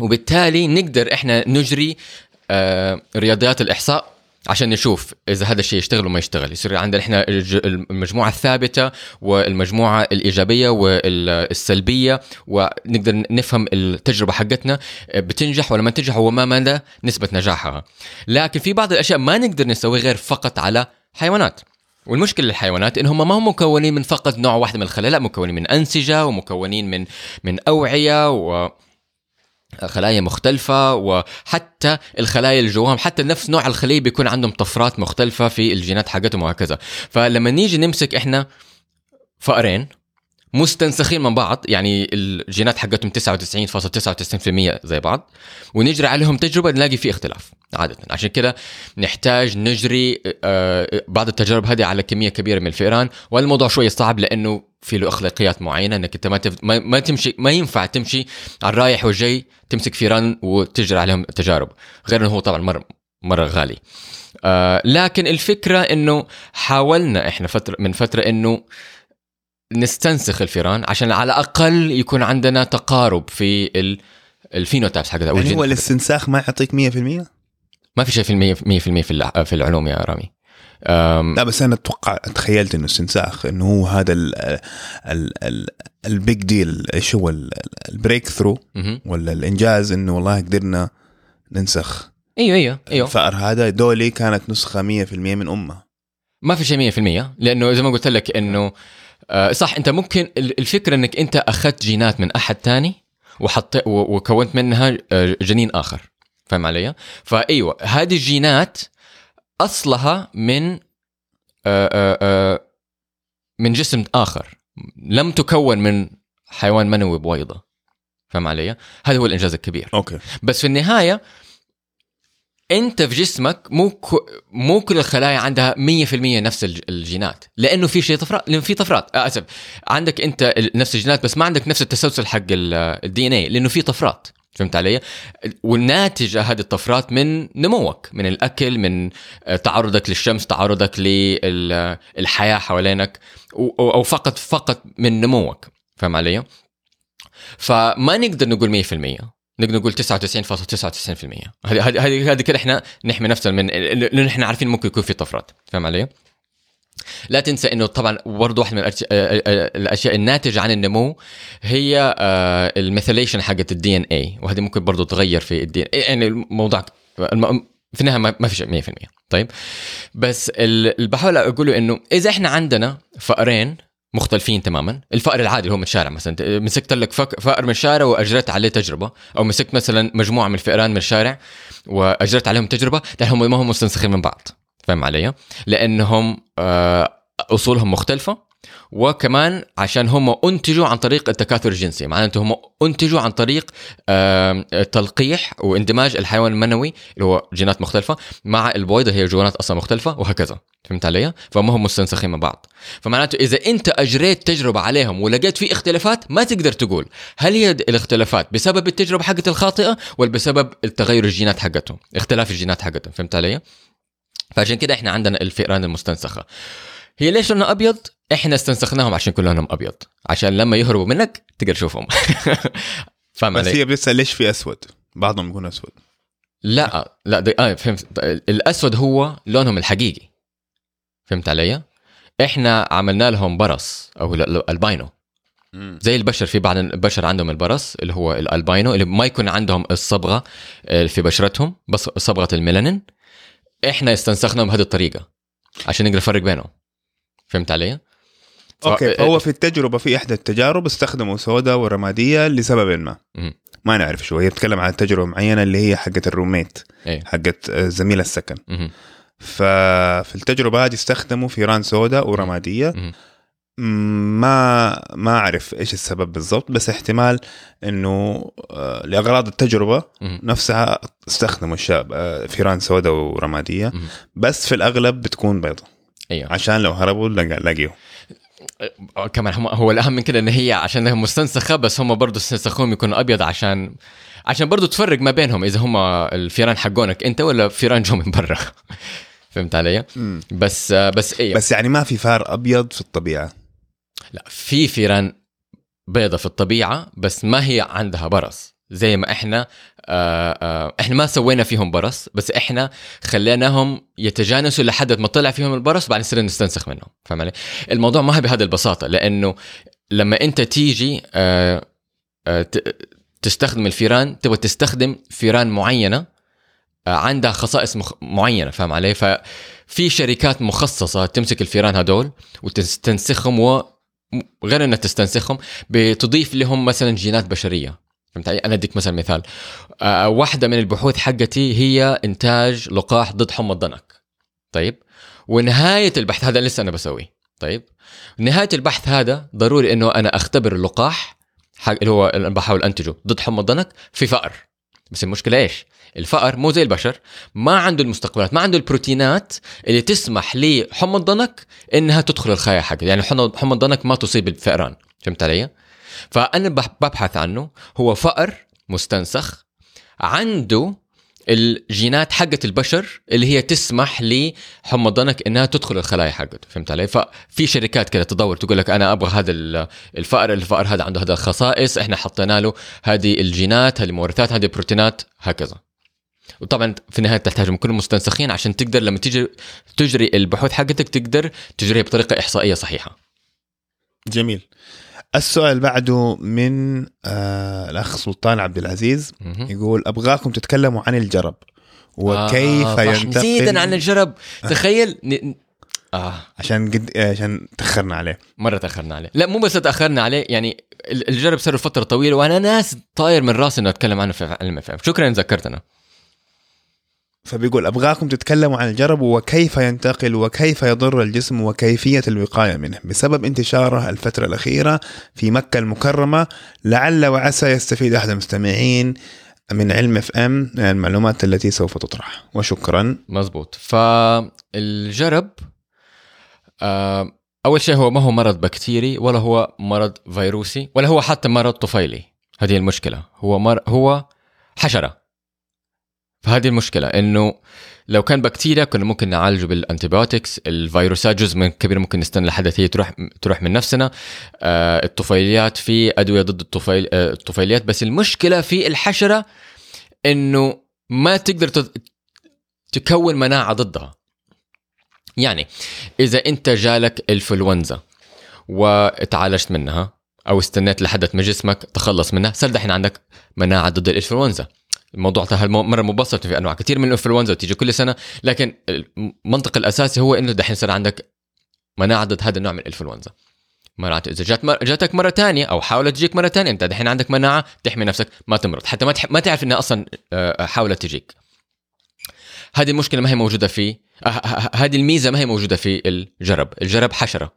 وبالتالي نقدر إحنا نجري آه، رياضيات الإحصاء عشان نشوف إذا هذا الشيء يشتغل وما يشتغل. يصير عندنا إحنا المجموعة الثابتة والمجموعة الإيجابية والسلبية ونقدر نفهم التجربة حقتنا. بتنجح ولا ما تنجح وما مدى؟ نسبة نجاحها. لكن في بعض الأشياء ما نقدر نسوي غير فقط على حيوانات. والمشكلة للحيوانات إن هم ما هم مكونين من فقط نوع واحد من الخلايا لا مكونين من أنسجة ومكونين من من أوعية و خلايا مختلفة وحتى الخلايا اللي جواهم حتى نفس نوع الخلية بيكون عندهم طفرات مختلفة في الجينات حقتهم وهكذا. فلما نيجي نمسك إحنا فأرين مستنسخين من بعض يعني الجينات حقتهم 99.99% زي بعض ونجري عليهم تجربة نلاقي في اختلاف عادة. عشان كده نحتاج نجري آه، بعض التجارب هذه على كمية كبيرة من الفئران والموضوع شوية صعب لأنه في له أخلاقيات معينة أنك أنت ما, تف... ما ما تمشي ما ينفع تمشي على الرايح والجاي تمسك فئران وتجري عليهم تجارب غير أنه هو طبعا مرة مرة غالي آه لكن الفكرة أنه حاولنا إحنا فترة من فترة أنه نستنسخ الفئران عشان على الأقل يكون عندنا تقارب في ال... phenotypes حقتها يعني هو. الاستنساخ ما يعطيك 100%؟ ما في شيء في المية في المية في, في, الع- في العلوم يا رامي لا بس أنا أتوقع تخيلت إنه استنساخ إنه هو هذا ال ال ال big deal إيش هو ال breakthrough. ولا الإنجاز إنه والله قدرنا ننسخ أيوه أيوه أيوه الفأر هذا دولي كانت نسخة 100% من أمة ما في شيء 100% لأنه زي ما قلت لك إنه آه، صح أنت ممكن ال- الفكرة إنك أنت أخذت جينات من أحد تاني وحطيت و- وكونت منها آه، جنين آخر فاهم علي؟ فأيوة هذه الجينات أصلها من آه، آه، آه، من جسم آخر. لم تكون من حيوان منوي بويضة. فاهم علي؟ هذا هو الإنجاز الكبير. okay. بس في النهاية أنت في جسمك مو ك... مو كل الخلايا عندها 100% نفس الج- الجينات. لأنه في شيء طفرات لأنه في طفرات. آه، أسف. عندك أنت نفس الجينات بس ما عندك نفس التسلسل حق ال DNA لأنه في طفرات. فهمت علي؟ والناتجه هذه الطفرات من نموك من الأكل من آه، تعرضك للشمس تعرضك للحياه حوالينك و- أو فقط فقط من نموك فاهم علي؟ فما نقدر نقول 100% نقدر نقول 99.99% هذه هذه هذه هذه كده إحنا نحمي نفسنا من لأنه إحنا عارفين ممكن يكون في طفرات فاهم علي؟ لا تنسى إنه طبعا برضه واحدة من الأش- آه، آه، الأشياء الناتجة عن النمو هي آه، ال methylation حقت ال DNA وهذه ممكن برضه تغير في ال DNA يعني الموضوع الم- في النهاية ما ما في شيء 100% طيب؟ بس ال- اللي بحاول أقوله إنه إذا إحنا عندنا فأرين مختلفين تماما الفأر العادي اللي هو من الشارع مثلا مسكت لك فأر من الشارع وأجريت عليه تجربة أو مسكت مثلا مجموعة من الفئران من الشارع وأجريت عليهم تجربة لا هم ما هم مستنسخين من بعض. فاهم علي لأنهم آه، أصولهم مختلفة وكمان عشان هم أنتجوا عن طريق التكاثر الجنسي. معناته هم أنتجوا عن طريق آم، تلقيح واندماج الحيوان المنوي اللي هو جينات مختلفة مع البويضة هي جينات أصلا مختلفة وهكذا. فهمت علي؟ فما هم مستنسخين من بعض. فمعناته إذا أنت أجريت تجربة عليهم ولقيت في اختلافات ما تقدر تقول هل هي الاختلافات بسبب التجربة حقت الخاطئة ولا بسبب التغير الجينات حقتهم اختلاف الجينات حقتهم. فهمت علي؟ فعشان كده إحنا عندنا الفئران المستنسخة. هي ليش لونها أبيض؟ إحنا استنسخناهم عشان يكون لونهم أبيض. عشان لما يهربوا منك تقدر تشوفهم. فاهم بس؟ هي بتسال ليش في أسود؟ بعضهم يكون أسود. لا لا دي... آه فهمت. الأسود هو لونهم الحقيقي. فهمت علي؟ إحنا عملنا لهم برص أو ال- ال- الباينو. زي البشر في بعض البشر عندهم البرص اللي هو الألباينو اللي ما يكون عندهم الصبغة آه، في بشرتهم بس صبغة الميلانين. إحنا استنسخناهم بهذه الطريقة عشان نقدر نفرق بينهم فهمت علي؟ ف- okay فهو في التجربة في إحدى التجارب استخدموا سوداء ورمادية لسبب ما. ما نعرف شو هي بتتكلم عن تجربة معينة اللي هي حقت ال roommate إيه حقت آه، زميل السكن. ففي التجربة هذه استخدموا فيران سوداء ورمادية. ما ما أعرف إيش السبب بالضبط بس احتمال إنه آه، لأغراض التجربة. نفسها استخدموا الشاب آه، فيران سوداء ورمادية. بس في الأغلب بتكون بيضة. أيوه. عشان لو هربوا لاقيهم آه، كمان هم هو الأهم من كده إن هي عشان هي مستنسخة بس هم برضه استنسخوهم يكونوا أبيض عشان عشان برضه تفرق ما بينهم إذا هم الفيران حقونك أنت ولا فيران جو من برا. فهمت علي؟ بس بس أيوه بس بس يعني ما في فار أبيض في الطبيعة. لا في فيران بيضة في الطبيعة بس ما هي عندها برص زي ما إحنا آه آه إحنا ما سوينا فيهم برص بس إحنا خليناهم يتجانسوا لحد ما طلع فيهم البرص بعدين صرنا نستنسخ منهم فاهم علي؟ الموضوع ما هي بهذه البساطة لأنه لما أنت تيجي آه تستخدم الفيران تبغى تستخدم فيران معينة عندها خصائص مخ... معينة فاهم علي؟ ففي شركات مخصصة تمسك الفيران هدول وتستنسخهم و غير انها تستنسخهم بتضيف لهم مثلا جينات بشرية. فهمت علي؟ أنا أديك مثلا مثال. آه، واحدة من البحوث حقتي هي إنتاج لقاح ضد حمى الضنك. طيب؟ ونهاية البحث هذا لسه أنا بسويه. طيب؟ نهاية البحث هذا ضروري إنه أنا أختبر اللقاح حق اللي هو بحاول أنتجه ضد حمى الضنك في فأر. بس المشكلة إيش؟ الفأر مو زي البشر. ما عنده المستقبلات ما عنده البروتينات اللي تسمح لحمى الضنك إنها تدخل الخلايا حقه يعني حمى الضنك ما تصيب الفئران. فهمت علي؟ فأنا بح- ببحث عنه. هو فأر مستنسخ عنده الجينات حقت البشر اللي هي تسمح لحمى الضنك إنها تدخل الخلايا حقته فهمت علي؟ ففي شركات كده تدور تقول لك أنا أبغى هذا ال- الفأر الفأر هذا عنده هذا الخصائص إحنا حطينا له هذه الجينات هذه المورثات هذه البروتينات هكذا. وطبعا في النهاية تحتاج من كل المستنسخين عشان تقدر لما تيجي تجري البحوث حقتك تقدر تجريها بطريقة إحصائية صحيحة. جميل. السؤال بعده من آه الأخ سلطان عبد العزيز. يقول أبغاكم تتكلموا عن الجرب وكيف آه ينتقل؟ نسينا عن الجرب. تخيل ن... آه. عشان قد عشان تأخرنا عليه. مرة تأخرنا عليه. لا مو بس تأخرنا عليه يعني ال- الجرب صار فترة طويلة وأنا ناس طاير من راسي إنه أتكلم عنه في علم شكرا ذكرتنا. فبيقول أبغاكم تتكلموا عن الجرب وكيف ينتقل وكيف يضر الجسم وكيفية الوقاية منه. بسبب انتشاره الفترة الأخيرة في مكة المكرمة لعل وعسى يستفيد أحد المستمعين من علم FM المعلومات التي سوف تطرح. وشكرا. مزبوط. فالجرب آه أول شيء هو ما هو مرض بكتيري ولا هو مرض فيروسي ولا هو حتى مرض طفيلي. هذه المشكلة. هو مر... هو حشرة. فهذه المشكلة إنه لو كان بكتيريا كنا ممكن نعالجه بالانتيبيوتكس الفيروسات جزء من كبير ممكن نستنى لحد هي تروح تروح من نفسنا. آه الطفيليات في أدوية ضد الطفيل آه الطفيليات بس المشكلة في الحشرة إنه ما تقدر تكون مناعة ضدها. يعني إذا أنت جالك الفلونزا وتعالجت منها أو استنيت لحد ما جسمك تخلص منها صار دحين عندك مناعة ضد الانفلونزا الموضوع سهل مره مبسط في أنواع كثير من الإنفلونزا وتيجي كل سنة لكن المنطق الأساسي هو إنه دحين صار عندك مناعة ضد هذا النوع من الإنفلونزا. معناته إذا جات مر... جاتك مرة تانية أو حاولت تجيك مرة تانية أنت دحين عندك مناعة تحمي نفسك ما تمرض حتى ما تح... ما تعرف إنها أصلا آه، حاولت تجيك. هذه المشكلة ما هي موجودة في هذه الميزة ما هي موجودة في الجرب. الجرب حشرة.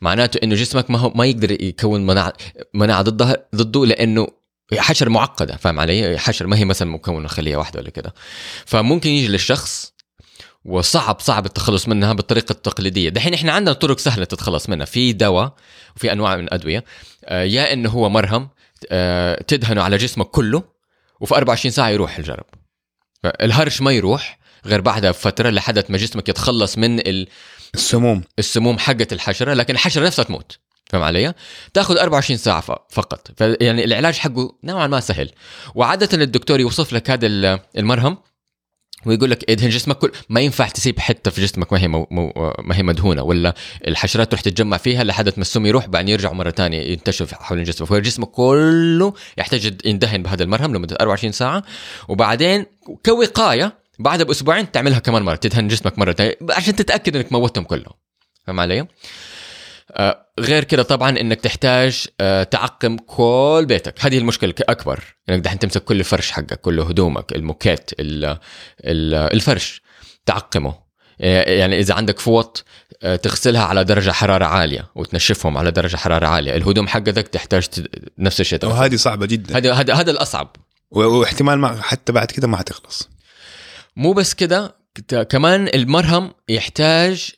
معناته إنه جسمك ما هو ما يقدر يكون مناعة مناعة ضدها ضده لأنه حشره معقدة فاهم علي؟ حشره ما هي مثلا مكونه خليه واحدة ولا كده. فممكن يجي للشخص وصعب صعب التخلص منها بالطريقة التقليدية. دحين إحنا عندنا طرق سهلة تتخلص منها. في دواء وفي أنواع من الأدوية. آه، يا إنه هو مرهم آه، تدهنه على جسمك كله وفي 24 ساعة يروح الجرب. الهرش ما يروح غير بعدها بفترة لحد ما جسمك يتخلص من السموم. السموم حقت الحشرة لكن الحشرة نفسها تموت. فهم علي؟ تاخذ 24 ساعة فقط. يعني العلاج حقه نوعا ما سهل. وعادة الدكتور يوصف لك هذا المرهم ويقول لك إدهن جسمك كل ما ينفع تسيب حتة في جسمك ما هي مو... مو... ما هي مدهونة ولا الحشرات تروح تتجمع فيها لحد ما السم يروح بعدين يرجعوا مرة ثانية ينتشر حول الجسم. فالجسم كله يحتاج يندهن بهذا المرهم لمدة 24 ساعة. وبعدين كوقاية بعدها بأسبوعين تعملها كمان مرة تدهن جسمك مرة ثانية عشان تتأكد إنك موتهم كلهم. فاهم علي؟ آه غير كده طبعا إنك تحتاج آه تعقم كل بيتك. هذه المشكلة الاكبر إنك دحين تمسك كل الفرش حقك كل هدومك الموكيت ال ال الفرش تعقمه. آه، يعني إذا عندك فوط تغسلها على درجة حرارة عالية وتنشفهم على درجة حرارة عالية. الهدوم حقتك تحتاج نفس الشيء وهذه صعبة جدا. هذا هذا هذا الأصعب. واحتمال ما حتى بعد كده ما حتخلص. مو بس كده كمان المرهم يحتاج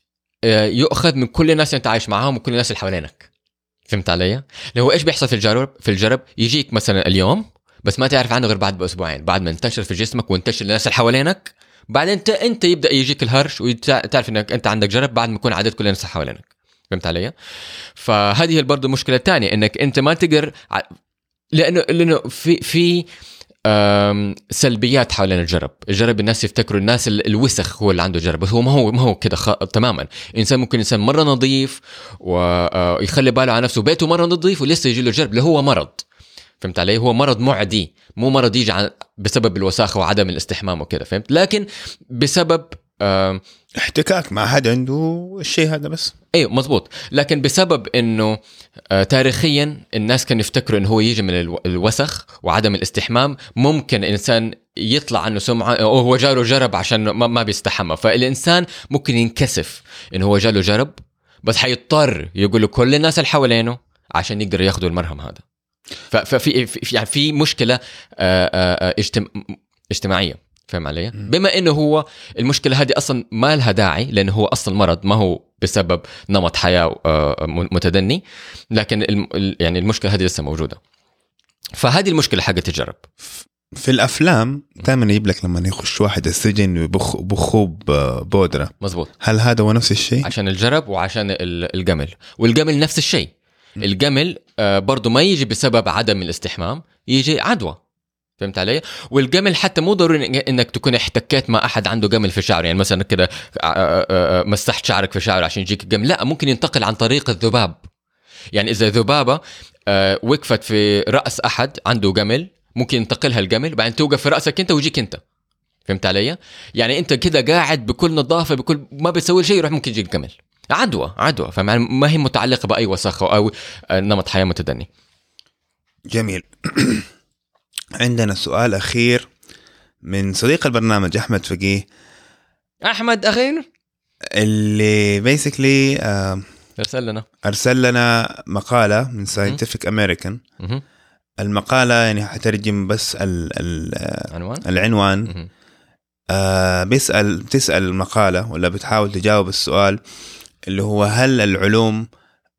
يؤخذ من كل الناس اللي انت عايش معاهم وكل الناس اللي حوالينك فهمت علي؟ اللي هو إيش بيحصل في الجرب؟ في الجرب يجيك مثلا اليوم بس ما تعرف عنه غير بعد بأسبوعين بعد ما انتشر في جسمك وانتشر للناس اللي حوالينك بعدين انت انت يبدأ يجيك الهرش وتعرف إنك أنت عندك جرب بعد ما يكون عدد كل الناس اللي حوالينك فهمت علي؟ فهذه برضه المشكلة الثانية إنك أنت ما تقدر لأنه لأنه في في سلبيات حوالين الجرب. الجرب الناس يفتكروا الناس الوسخ هو اللي عنده جرب بس هو ما هو ما هو كده خ... تماما. إنسان ممكن إنسان مرة نظيف ويخلي باله على نفسه بيته مرة نظيف ولسه يجي له جرب. اللي هو مرض. فهمت علي؟ هو مرض معدي. مو مرض يجي عن... بسبب الوساخة وعدم الاستحمام وكذا فهمت؟ لكن بسبب احتكاك مع حد عنده الشيء هذا بس. أيوه مزبوط لكن بسبب إنه آه، تاريخيا الناس كانوا يفتكروا إنه هو يجي من الوسخ وعدم الاستحمام ممكن انسان يطلع عنه سمعة أو هو جاله جرب عشان ما بيستحمى. فالإنسان ممكن ينكسف إنه هو جاله جرب بس حيضطر يقول كل الناس اللي حوالينه عشان يقدروا ياخذوا المرهم هذا. ففي في يعني في مشكلة آه، آه، اجتماعية. فاهم علي؟ بما إنه هو المشكلة هذه أصلا ما لها داعي لأنه هو أصلا مرض ما هو بسبب نمط حياة آه، متدني لكن يعني المشكلة هذه لسه موجودة. فهذه المشكلة حقت الجرب. في الأفلام دائما يجيب لك لما يخش واحد السجن ويبخ بخوه بودرة. مزبوط هل هذا هو نفس الشيء؟ عشان الجرب وعشان الجمل. والجمل نفس الشيء. الجمل آه، برضه ما يجي بسبب عدم الاستحمام يجي عدوى. فهمت علي؟ والجمل حتى مو ضروري انك تكون احتكيت مع أحد عنده جمل في شعره يعني مثلا كده آه، آه، آه، مسحت شعرك في شعره عشان يجيك الجمل. لا ممكن ينتقل عن طريق الذباب. يعني إذا ذبابة وقفت في رأس أحد عنده جمل ممكن ينتقلها الجمل بعدين توقف في رأسك أنت ويجيك أنت. فهمت علي؟ يعني أنت كده قاعد بكل نظافة بكل ما بتسوي شيء يروح ممكن يجيك جمل. عدوى عدوى. فما هي متعلقة بأي وسخه أو نمط حياة متدني. جميل. عندنا سؤال أخير من صديق البرنامج أحمد فقيه. أحمد أخير؟ اللي بيسكلي آه أرسل لنا. أرسل لنا مقالة من ساينتفك أمريكان المقالة يعني حترجم بس ال ال عنوان؟ العنوان. آه بيسأل بتسأل المقالة ولا بتحاول تجاوب السؤال اللي هو هل العلوم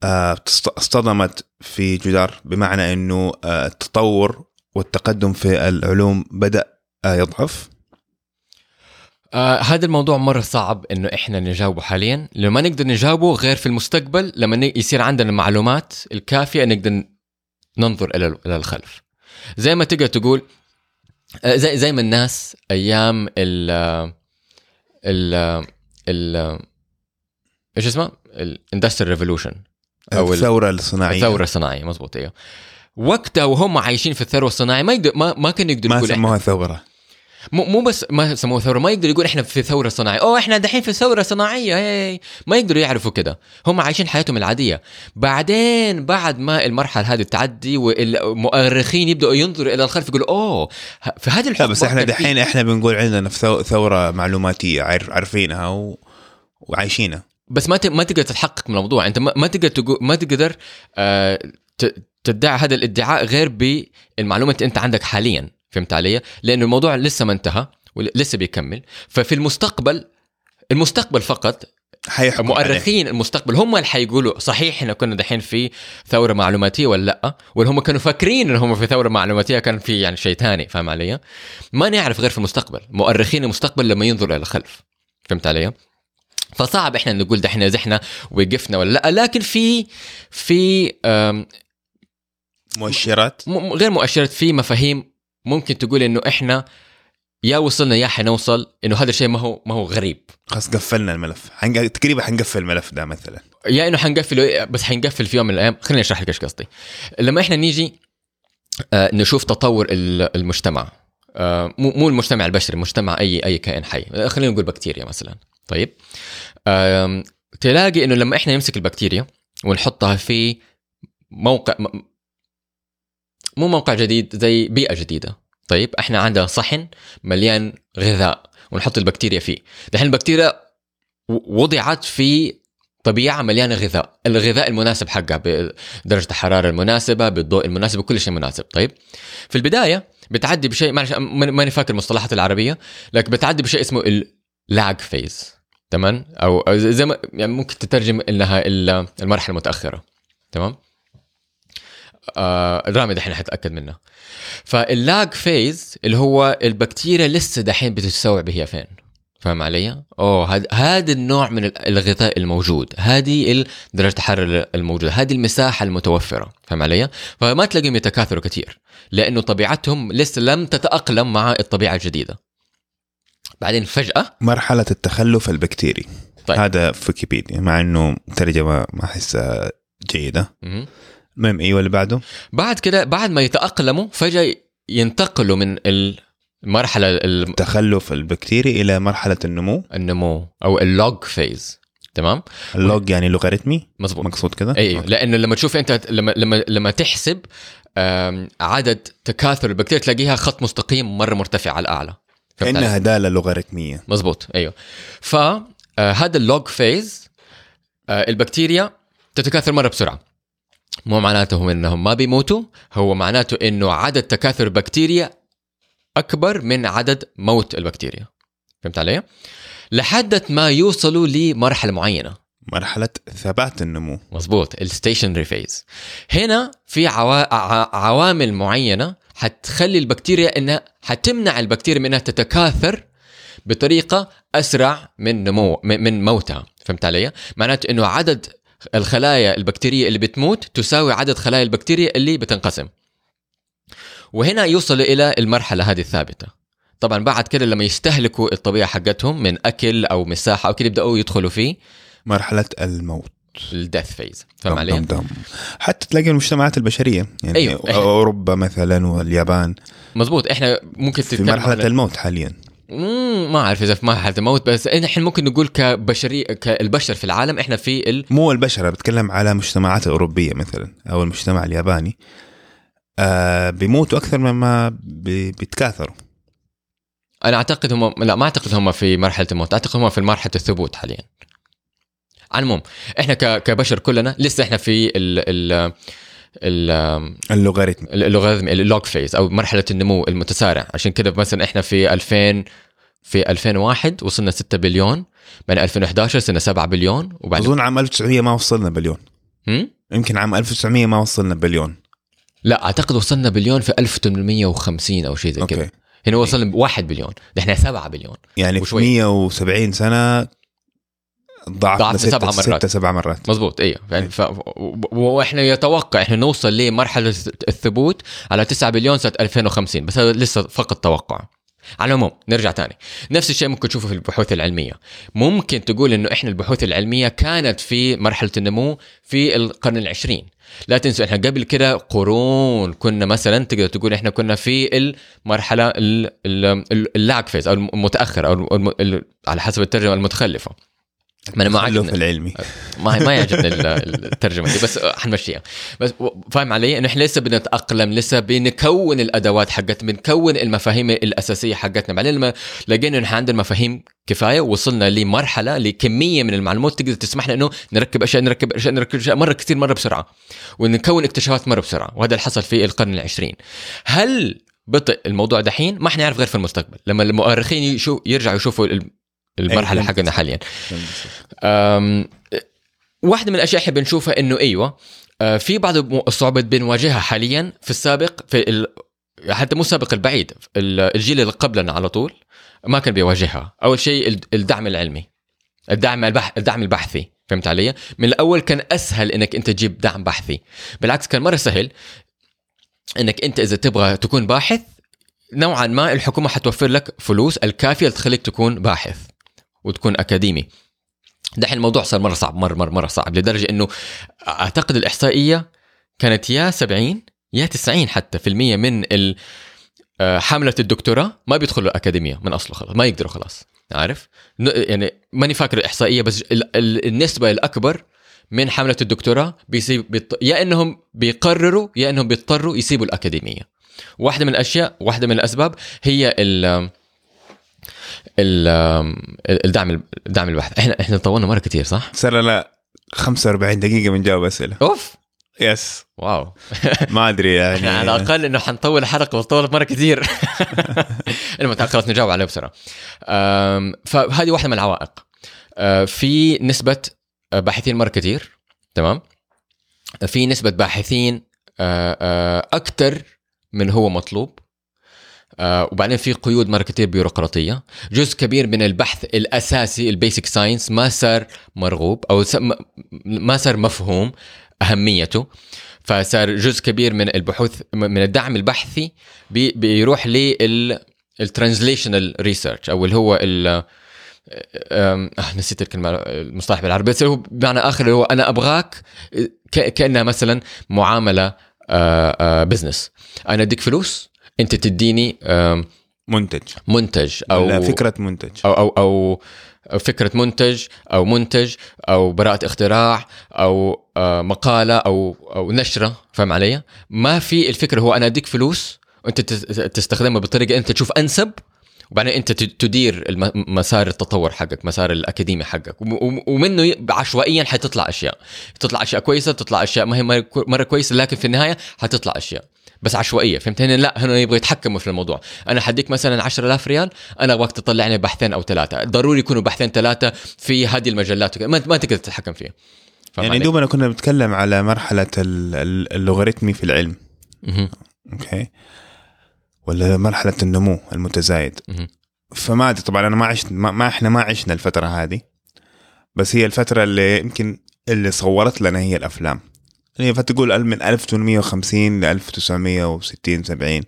آه اصطدمت في جدار؟ بمعنى إنه آه التطور والتقدم في العلوم بدأ يضعف؟ آه هذا الموضوع مرة صعب إنه إحنا نجاوبه حاليا. لأنه ما نقدر نجاوبه غير في المستقبل لما يصير عندنا المعلومات الكافية نقدر ننظر إلى إلى الخلف. زي ما تقدر تقول آه زي زي ما الناس أيام ال ال ال إيش اسمه؟ ال industrial revolution ال- الثورة الصناعية. الثورة الصناعية مزبوط إيوه. وقتها وهم عايشين في الثورة الصناعية ما يقدر ما, ما كانوا يقدروا ما سموها ثورة. مو مو بس ما سموها ثورة ما يقدروا يقول إحنا في ثورة صناعية. أوه إحنا دحين في ثورة صناعية هي ما يقدروا يعرفوا كده. هم عايشين حياتهم العادية. بعدين بعد ما المرحلة هذه تعدي والمؤرخين يبدأوا ينظروا إلى الخلف يقولوا أوه في هذه الحقبة بس إحنا دحين إحنا بنقول عندنا ثورة معلوماتية عارف عارفينها و... وعايشينها. بس ما ما تقدر تتحقق من الموضوع. أنت ما تقدر تقول ما تقدر آه، تدعي هذا الادعاء غير بالمعلومات اللي انت عندك حاليا فهمت علي؟ لأنه الموضوع لسه ما انتهى ولسه بيكمل. ففي المستقبل المستقبل فقط حيحكم عليه. مؤرخين المستقبل هم اللي حيقولوا صحيح إحنا كنا دحين في ثورة معلوماتية ولا لأ؟ ولا هم كانوا فاكرين إن هم في ثورة معلوماتية كان في يعني شيء ثاني فاهم علي؟ ما نعرف غير في المستقبل. مؤرخين المستقبل لما ينظروا إلى الخلف فهمت علي؟ فصعب إحنا نقول دحين زحنا وقفنا ولا لأ. لكن في في مؤشرات؟ م- غير مؤشرات في مفاهيم ممكن تقول إنه إحنا يا وصلنا يا حنوصل إنه هذا الشيء ما هو ما هو غريب. خلاص قفلنا الملف. حنق... تقريبا حنقفل الملف ده مثلا. يا إنه حنقفله بس حنقفل في يوم من الأيام. خليني أشرح لك إيش قصدي. لما إحنا نيجي آه، نشوف تطور ال- المجتمع. آه، مو مو المجتمع البشري مجتمع اي أي كائن حي. آه، خلينا نقول بكتيريا مثلا. طيب. آم، تلاقي إنه لما إحنا نمسك البكتيريا ونحطها في موقع مو موقع جديد زي بيئة جديدة. طيب إحنا عندنا صحن مليان غذاء ونحط البكتيريا فيه. دحين البكتيريا وضعت في طبيعة مليانة غذاء. الغذاء المناسب حقها بدرجة الحرارة المناسبة بالضوء المناسب بكل شيء مناسب. طيب في البداية بتعدي بشيء معلش ماني فاكر المصطلحات العربية لكن بتعدي بشيء اسمه ال lag phase. تمام؟ أو زي ما يعني ممكن تترجم انها ال- المرحلة المتأخرة. تمام؟ آه رامي دحين حتأكد منها فال lag phase اللي هو البكتيريا لسه دحين بتستوعب هي فين فاهم علي؟ أوه هذا هذا النوع من ال- الغذاء الموجود، هذه درجه الحرارة الموجودة، هذه المساحة المتوفرة، فاهم علي؟ فما تلاقيهم يتكاثروا كثير، لأنه طبيعتهم لسه لم تتأقلم مع الطبيعة الجديدة. بعدين فجأة مرحلة التخلف البكتيري طيب. هذا في ويكيبيديا مع إنه ترجمة ما أحسها جيدة مهم. المهم أيوه اللي بعده؟ بعد كده بعد ما يتأقلموا فجأة ينتقلوا من المرحله ال- تخلف البكتيري إلى مرحلة النمو. النمو أو ال log phase تمام؟ ال log يعني لوغاريتمي؟ مظبوط. مقصود كده؟ اي لأنه لما تشوف أنت لما لما لما تحسب عدد تكاثر البكتيريا تلاقيها خط مستقيم مرة مرتفع على الأعلى؟ كانها دالة لوغاريتمية. مزبوط أيوه. فهذا ال log phase البكتيريا تتكاثر مرة بسرعة. مو معناته هم إنهم ما بيموتوا هو معناته إنه عدد تكاثر البكتيريا أكبر من عدد موت البكتيريا. فهمت علي؟ لحد ما يوصلوا لمرحلة معينة. مرحلة ثبات النمو. مظبوط ال stationary phase هنا في عوا... ع- عوامل معينة حتخلي البكتيريا إنها حتمنع البكتيريا من إنها تتكاثر بطريقة أسرع من نمو من موتها. فهمت علي؟ معناته إنه عدد الخلايا البكتيرية اللي بتموت تساوي عدد خلايا البكتيريا اللي بتنقسم. وهنا يوصلوا إلى المرحلة هذه الثابتة. طبعا بعد كده لما يستهلكوا الطبيعة حقتهم من أكل أو مساحه أو كده يبدأوا يدخلوا في مرحلة الموت. الديث فيز فاهم علي؟ دم دم. حتى تلاقي المجتمعات البشرية يعني إحنا- أوروبا مثلا واليابان. مظبوط إحنا ممكن في مرحلة الموت حاليا. ما أعرف إذا في مرحله الموت بس إحنا ممكن نقول كبشري كالبشر في العالم إحنا في ال... مو البشر بتكلم على مجتمعات اوروبيه مثلا أو المجتمع الياباني آه بيموتوا أكثر مما بي- بيتكاثروا أنا أعتقد هم لا ما أعتقد هم في مرحلة الموت أعتقد هم في مرحلة الثبوت حاليا على المهم إحنا. كبشر كلنا لسه إحنا في ال ال اللوغاريتم. اللوغاريتم ال log phase أو مرحلة النمو المتسارع. عشان كده مثلا إحنا في 2000 في 2001 وصلنا 6 بليون بعدين 2011 صرنا 7 بليون وبعدين أظن عام 1900 ما وصلنا بليون. هم؟ يمكن عام 1900 ما وصلنا بليون. لا أعتقد وصلنا بليون في 1850 أو شيء زي أوكي. هنا وصلنا 1 بليون إحنا 7 بليون. يعني في وشوي. 170 سنة ضعفنا ضعفنا ستة سبع مرات. ستة سبع مرات. مزبوط أيوه يعني ف... و- وإحنا يتوقع إحنا نوصل لمرحلة الثبوت على 9 بليون سنة 2050 بس هذا لسه فقط توقع. على العموم نرجع تاني. نفس الشيء ممكن تشوفه في البحوث العلمية. ممكن تقول إنه إحنا البحوث العلمية كانت في مرحلة النمو في القرن العشرين. لا تنسوا إحنا قبل كده قرون كنا مثلا تقدر تقول إحنا كنا في المرحلة اللاج فيز أو المتأخر أو على حسب الترجمة المتخلفة. ما أنا ما عجبني. العلمي. ما ما يعجبني الترجمة دي بس حنمشيها. بس فاهم علي؟ إنه إحنا لسه بنتأقلم لسه بنكون الأدوات حقتنا بنكون المفاهيم الأساسية حقتنا. بعدين لما لقينا إنه عندنا مفاهيم كفاية وصلنا لمرحلة لكمية من المعلومات تقدر تسمح لنا إنه نركب أشياء نركب أشياء نركب أشياء مرة كثير مرة بسرعة. ونكون اكتشافات مرة بسرعة. وهذا اللي حصل في القرن العشرين. هل بطئ الموضوع دحين؟ ما حنعرف غير في المستقبل. لما المؤرخين يشوف يرجعوا يشوفوا المرحلة حقنا حاليا. واحدة من الأشياء اللي بنشوفها إنه إيوه آه، في بعض الصعوبات بنواجهها حاليا في السابق في ال... حتى مو السابق البعيد الجيل اللي قبلنا على طول ما كان بيواجهها. أول شيء الدعم العلمي الدعم البح... الدعم البحثي فهمت علي؟ من الأول كان أسهل إنك أنت تجيب دعم بحثي. بالعكس كان مرة سهل إنك أنت إذا تبغى تكون باحث نوعا ما الحكومة حتوفر لك فلوس الكافية لتخليك تكون باحث. وتكون أكاديمي دحين الموضوع صار مرة صعب مرة مرة مرة صعب لدرجة إنه أعتقد الإحصائية كانت يا 70 يا 90 حتى في المية من آه، حاملة الدكتوراه ما بيدخلوا الأكاديمية من أصله خلاص ما يقدروا خلاص عارف يعني ماني فاكر الإحصائية بس النسبة الأكبر من حملة الدكتوراه بيسيب يا إنهم بيقرروا يا إنهم بيضطروا يسيبوا الأكاديمية. واحدة من الأشياء واحدة من الأسباب هي ال الدعم الدعم البحث. إحنا إحنا طولنا مرة كثير صح؟ صار لا 45 دقيقة بنجاوب أسئلة. أوف! يس واو. ما أدري يعني. على الأقل إنه حنطول الحلقة وطولت مرة كثير المهم خلاص نجاوب عليه بسرعة. فهذه واحدة من العوائق. أه، في نسبة باحثين مرة كثير تمام؟ في نسبة باحثين أه، أكثر من هو مطلوب. آه وبعدين في قيود مره كثير بيروقراطية. جزء كبير من البحث الأساسي ال basic science ما صار مرغوب أو ما صار مفهوم أهميته. فصار جزء كبير من البحوث من الدعم البحثي بي بيروح لل translational research أو اللي هو ال آه نسيت الكلمة المصطلح بالعربي. بس هو بمعنى آخر اللي هو أنا أبغاك كأنها مثلا معاملة آه آه business أنا أديك فلوس أنت تديني منتج. منتج أو فكرة منتج. أو أو أو فكرة منتج أو منتج أو براءة اختراع أو آه، مقالة أو أو نشرة فاهم علي؟ ما في الفكرة هو أنا أديك فلوس وأنت تستخدمها بطريقه أنت تشوف أنسب وبعدين أنت تدير مسار التطور حقك مسار الأكاديمي حقك. ومنه عشوائيا حتطلع أشياء. تطلع أشياء كويسة تطلع أشياء ما هي مرة كويسة لكن في النهاية حتطلع أشياء. بس عشوائية فهمت؟ هنا لا هنا يبغوا يتحكموا في الموضوع. أنا حديك مثلا 10000 ريال أنا أبغاك تطلع لي بحثين أو ثلاثة. ضروري يكونوا بحثين ثلاثة في هذه المجلات ما, ما تقدر تتحكم فيها يعني دوبنا كنا بنتكلم على مرحلة اللوغاريتمي في العلم. أوكي؟ ولا مرحلة النمو المتزايد. فما أدري طبعا أنا ما عشت ما, ما إحنا ما عشنا الفترة هذه. بس هي الفترة اللي يمكن اللي صورت لنا هي الأفلام. يعني فتقول من 1850 ل 1960 70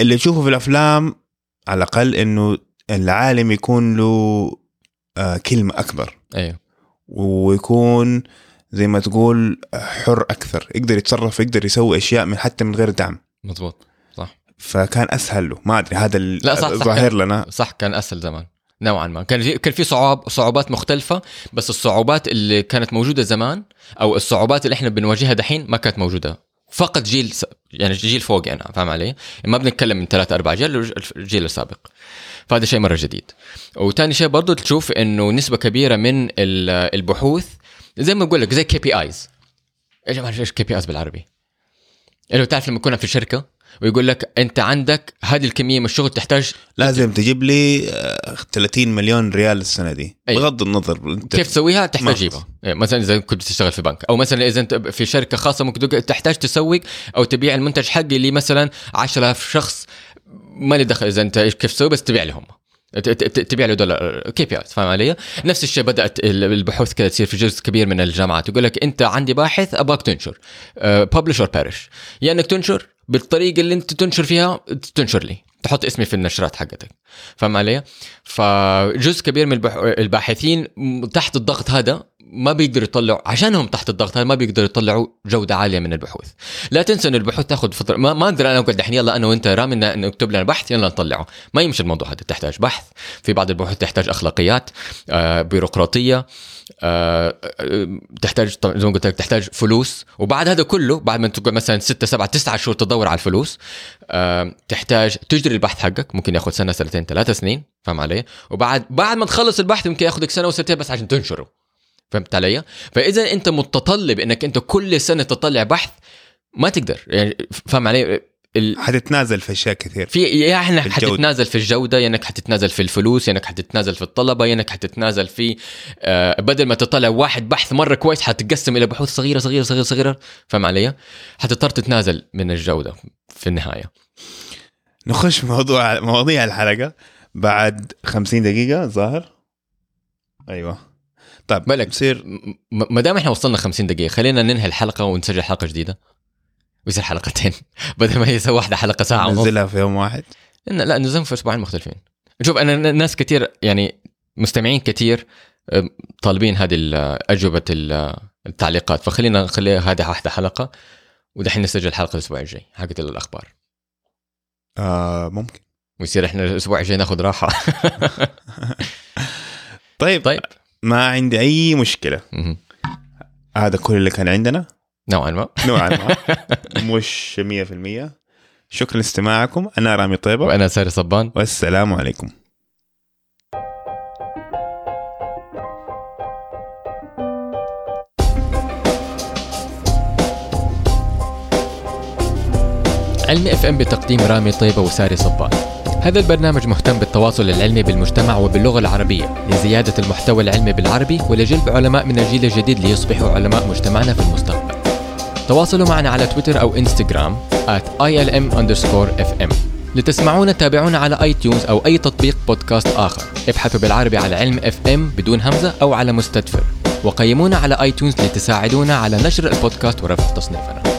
اللي تشوفه في الأفلام على الأقل إنه العالم يكون له آه كلمة أكبر. أيوه. ويكون زي ما تقول حر أكثر. يقدر يتصرف يقدر يسوي أشياء من حتى من غير دعم. مضبوط صح. فكان أسهل له. ما أدري هذا لا صح الظاهر لنا. صح كان أسهل زمان. نوعا ما. كان كان في صعوب صعوبات مختلفة بس الصعوبات اللي كانت موجودة زمان أو الصعوبات اللي إحنا بنواجهها دحين ما كانت موجودة. فقط جيل يعني جيل فوق أنا فاهم علي؟ ما بنتكلم من ثلاثة أربع جيل الجيل السابق. فهذا شيء مرة جديد. وثاني شيء برضه تشوف إنه نسبة كبيرة من البحوث زي ما بقول لك زي KPIs إيش KPIs بالعربي؟ اللي تعرف لما تكون في شركة ويقول لك أنت عندك هذه الكمية من الشغل تحتاج لازم تجيب لي 30 آه، مليون ريال السنة دي. أي. بغض النظر كيف تسويها؟ تحتاج تجيبها إيه، مثلا إذا كنت تشتغل في بنك. أو مثلا إذا أنت في شركة خاصة ممكن تحتاج تسوق أو تبيع المنتج حقي لمثلا 10000 شخص. ما لي دخل إذا أنت كيف تسوي؟ بس تبيع لهم. تبيع له دول ال KPI فاهم علي؟ نفس الشيء بدأت البحوث كذا تصير في جزء كبير من الجامعات. يقول لك أنت عندي باحث ابغاك تنشر. publish or perish يا إنك تنشر بالطريقة اللي انت تنشر فيها تنشر لي. تحط اسمي في النشرات حقتك. فاهم علي؟ فجزء كبير من. الباحثين تحت الضغط هذا ما بيقدروا يطلعوا عشانهم تحت الضغط هذا ما بيقدروا يطلعوا جودة عالية من البحوث. لا تنسى إن البحوث تاخذ فترة ما, ما أقدر أنا أقول دحين يلا أنا وأنت رامي نكتب لنا بحث يلا نطلعه. ما يمشي الموضوع هذا تحتاج بحث. في بعض البحوث تحتاج أخلاقيات آه، بيروقراطية. آه، آه، تحتاج زي ما قلت لك تحتاج فلوس وبعد هذا كله بعد ما تقعد مثلا 6 7 9 شهور تدور على الفلوس تحتاج تجري البحث حقك ممكن ياخذ سنة سنتين ثلاث سنين فاهم علي؟ وبعد بعد ما تخلص البحث ممكن ياخذك سنة وسنتين بس عشان تنشره فهمت علي؟ فإذا أنت متطلب إنك أنت كل سنة تطلع بحث ما تقدر يعني فاهم علي؟ ال... حتتنازل في أشياء كثير. في يا إحنا حتتنازل في الجودة يا إنك حتتنازل في الفلوس يا إنك حتتنازل في الطلبة يا إنك حتتنازل في آه بدل ما تطلع واحد بحث مرة كويس حتقسم إلى بحوث صغيرة صغيرة صغيرة صغيرة. فاهم علي؟ حتضطر تتنازل من الجودة في النهاية. نخش موضوع مواضيع الحلقة. بعد 50 دقيقة ظاهر؟ أيوه. طيب بالك بصير ما دام إحنا وصلنا 50 دقيقة خلينا ننهي الحلقة ونسجل حلقة جديدة. ويصير حلقتين. بدل ما هي واحدة حلقة ساعة ونص. ننزلها في يوم واحد؟ لا ننزلهم في أسبوعين مختلفين. شوف أنا ناس كثير يعني مستمعين كثير طالبين هذه أجوبة التعليقات. فخلينا نخليها هذه واحدة حلقة ودحين نسجل الحلقة الأسبوع الجاي حقت الأخبار. آه ممكن. ويصير إحنا الأسبوع الجاي ناخذ راحة. طيب طيب. ما عندي أي مشكلة. هذا كل اللي كان عندنا. نوعا ما. نوعا ما. مش 100% شكرا لاستماعكم. أنا رامي طيبة. وأنا ساري صبان. والسلام عليكم. علم اف ام بتقديم رامي طيبة وساري صبان. هذا البرنامج مهتم بالتواصل العلمي بالمجتمع وباللغة العربية لزيادة المحتوى العلمي بالعربي ولجلب علماء من الجيل الجديد ليصبحوا علماء مجتمعنا في المستقبل. تواصلوا معنا على تويتر أو إنستغرام at ilm underscore fm لتسمعونا تابعونا على iTunes أو أي تطبيق بودكاست آخر. ابحثوا بالعربي على علم اف ام بدون همزة أو على Stitcher. وقيمونا على iTunes لتساعدونا على نشر البودكاست ورفع تصنيفنا.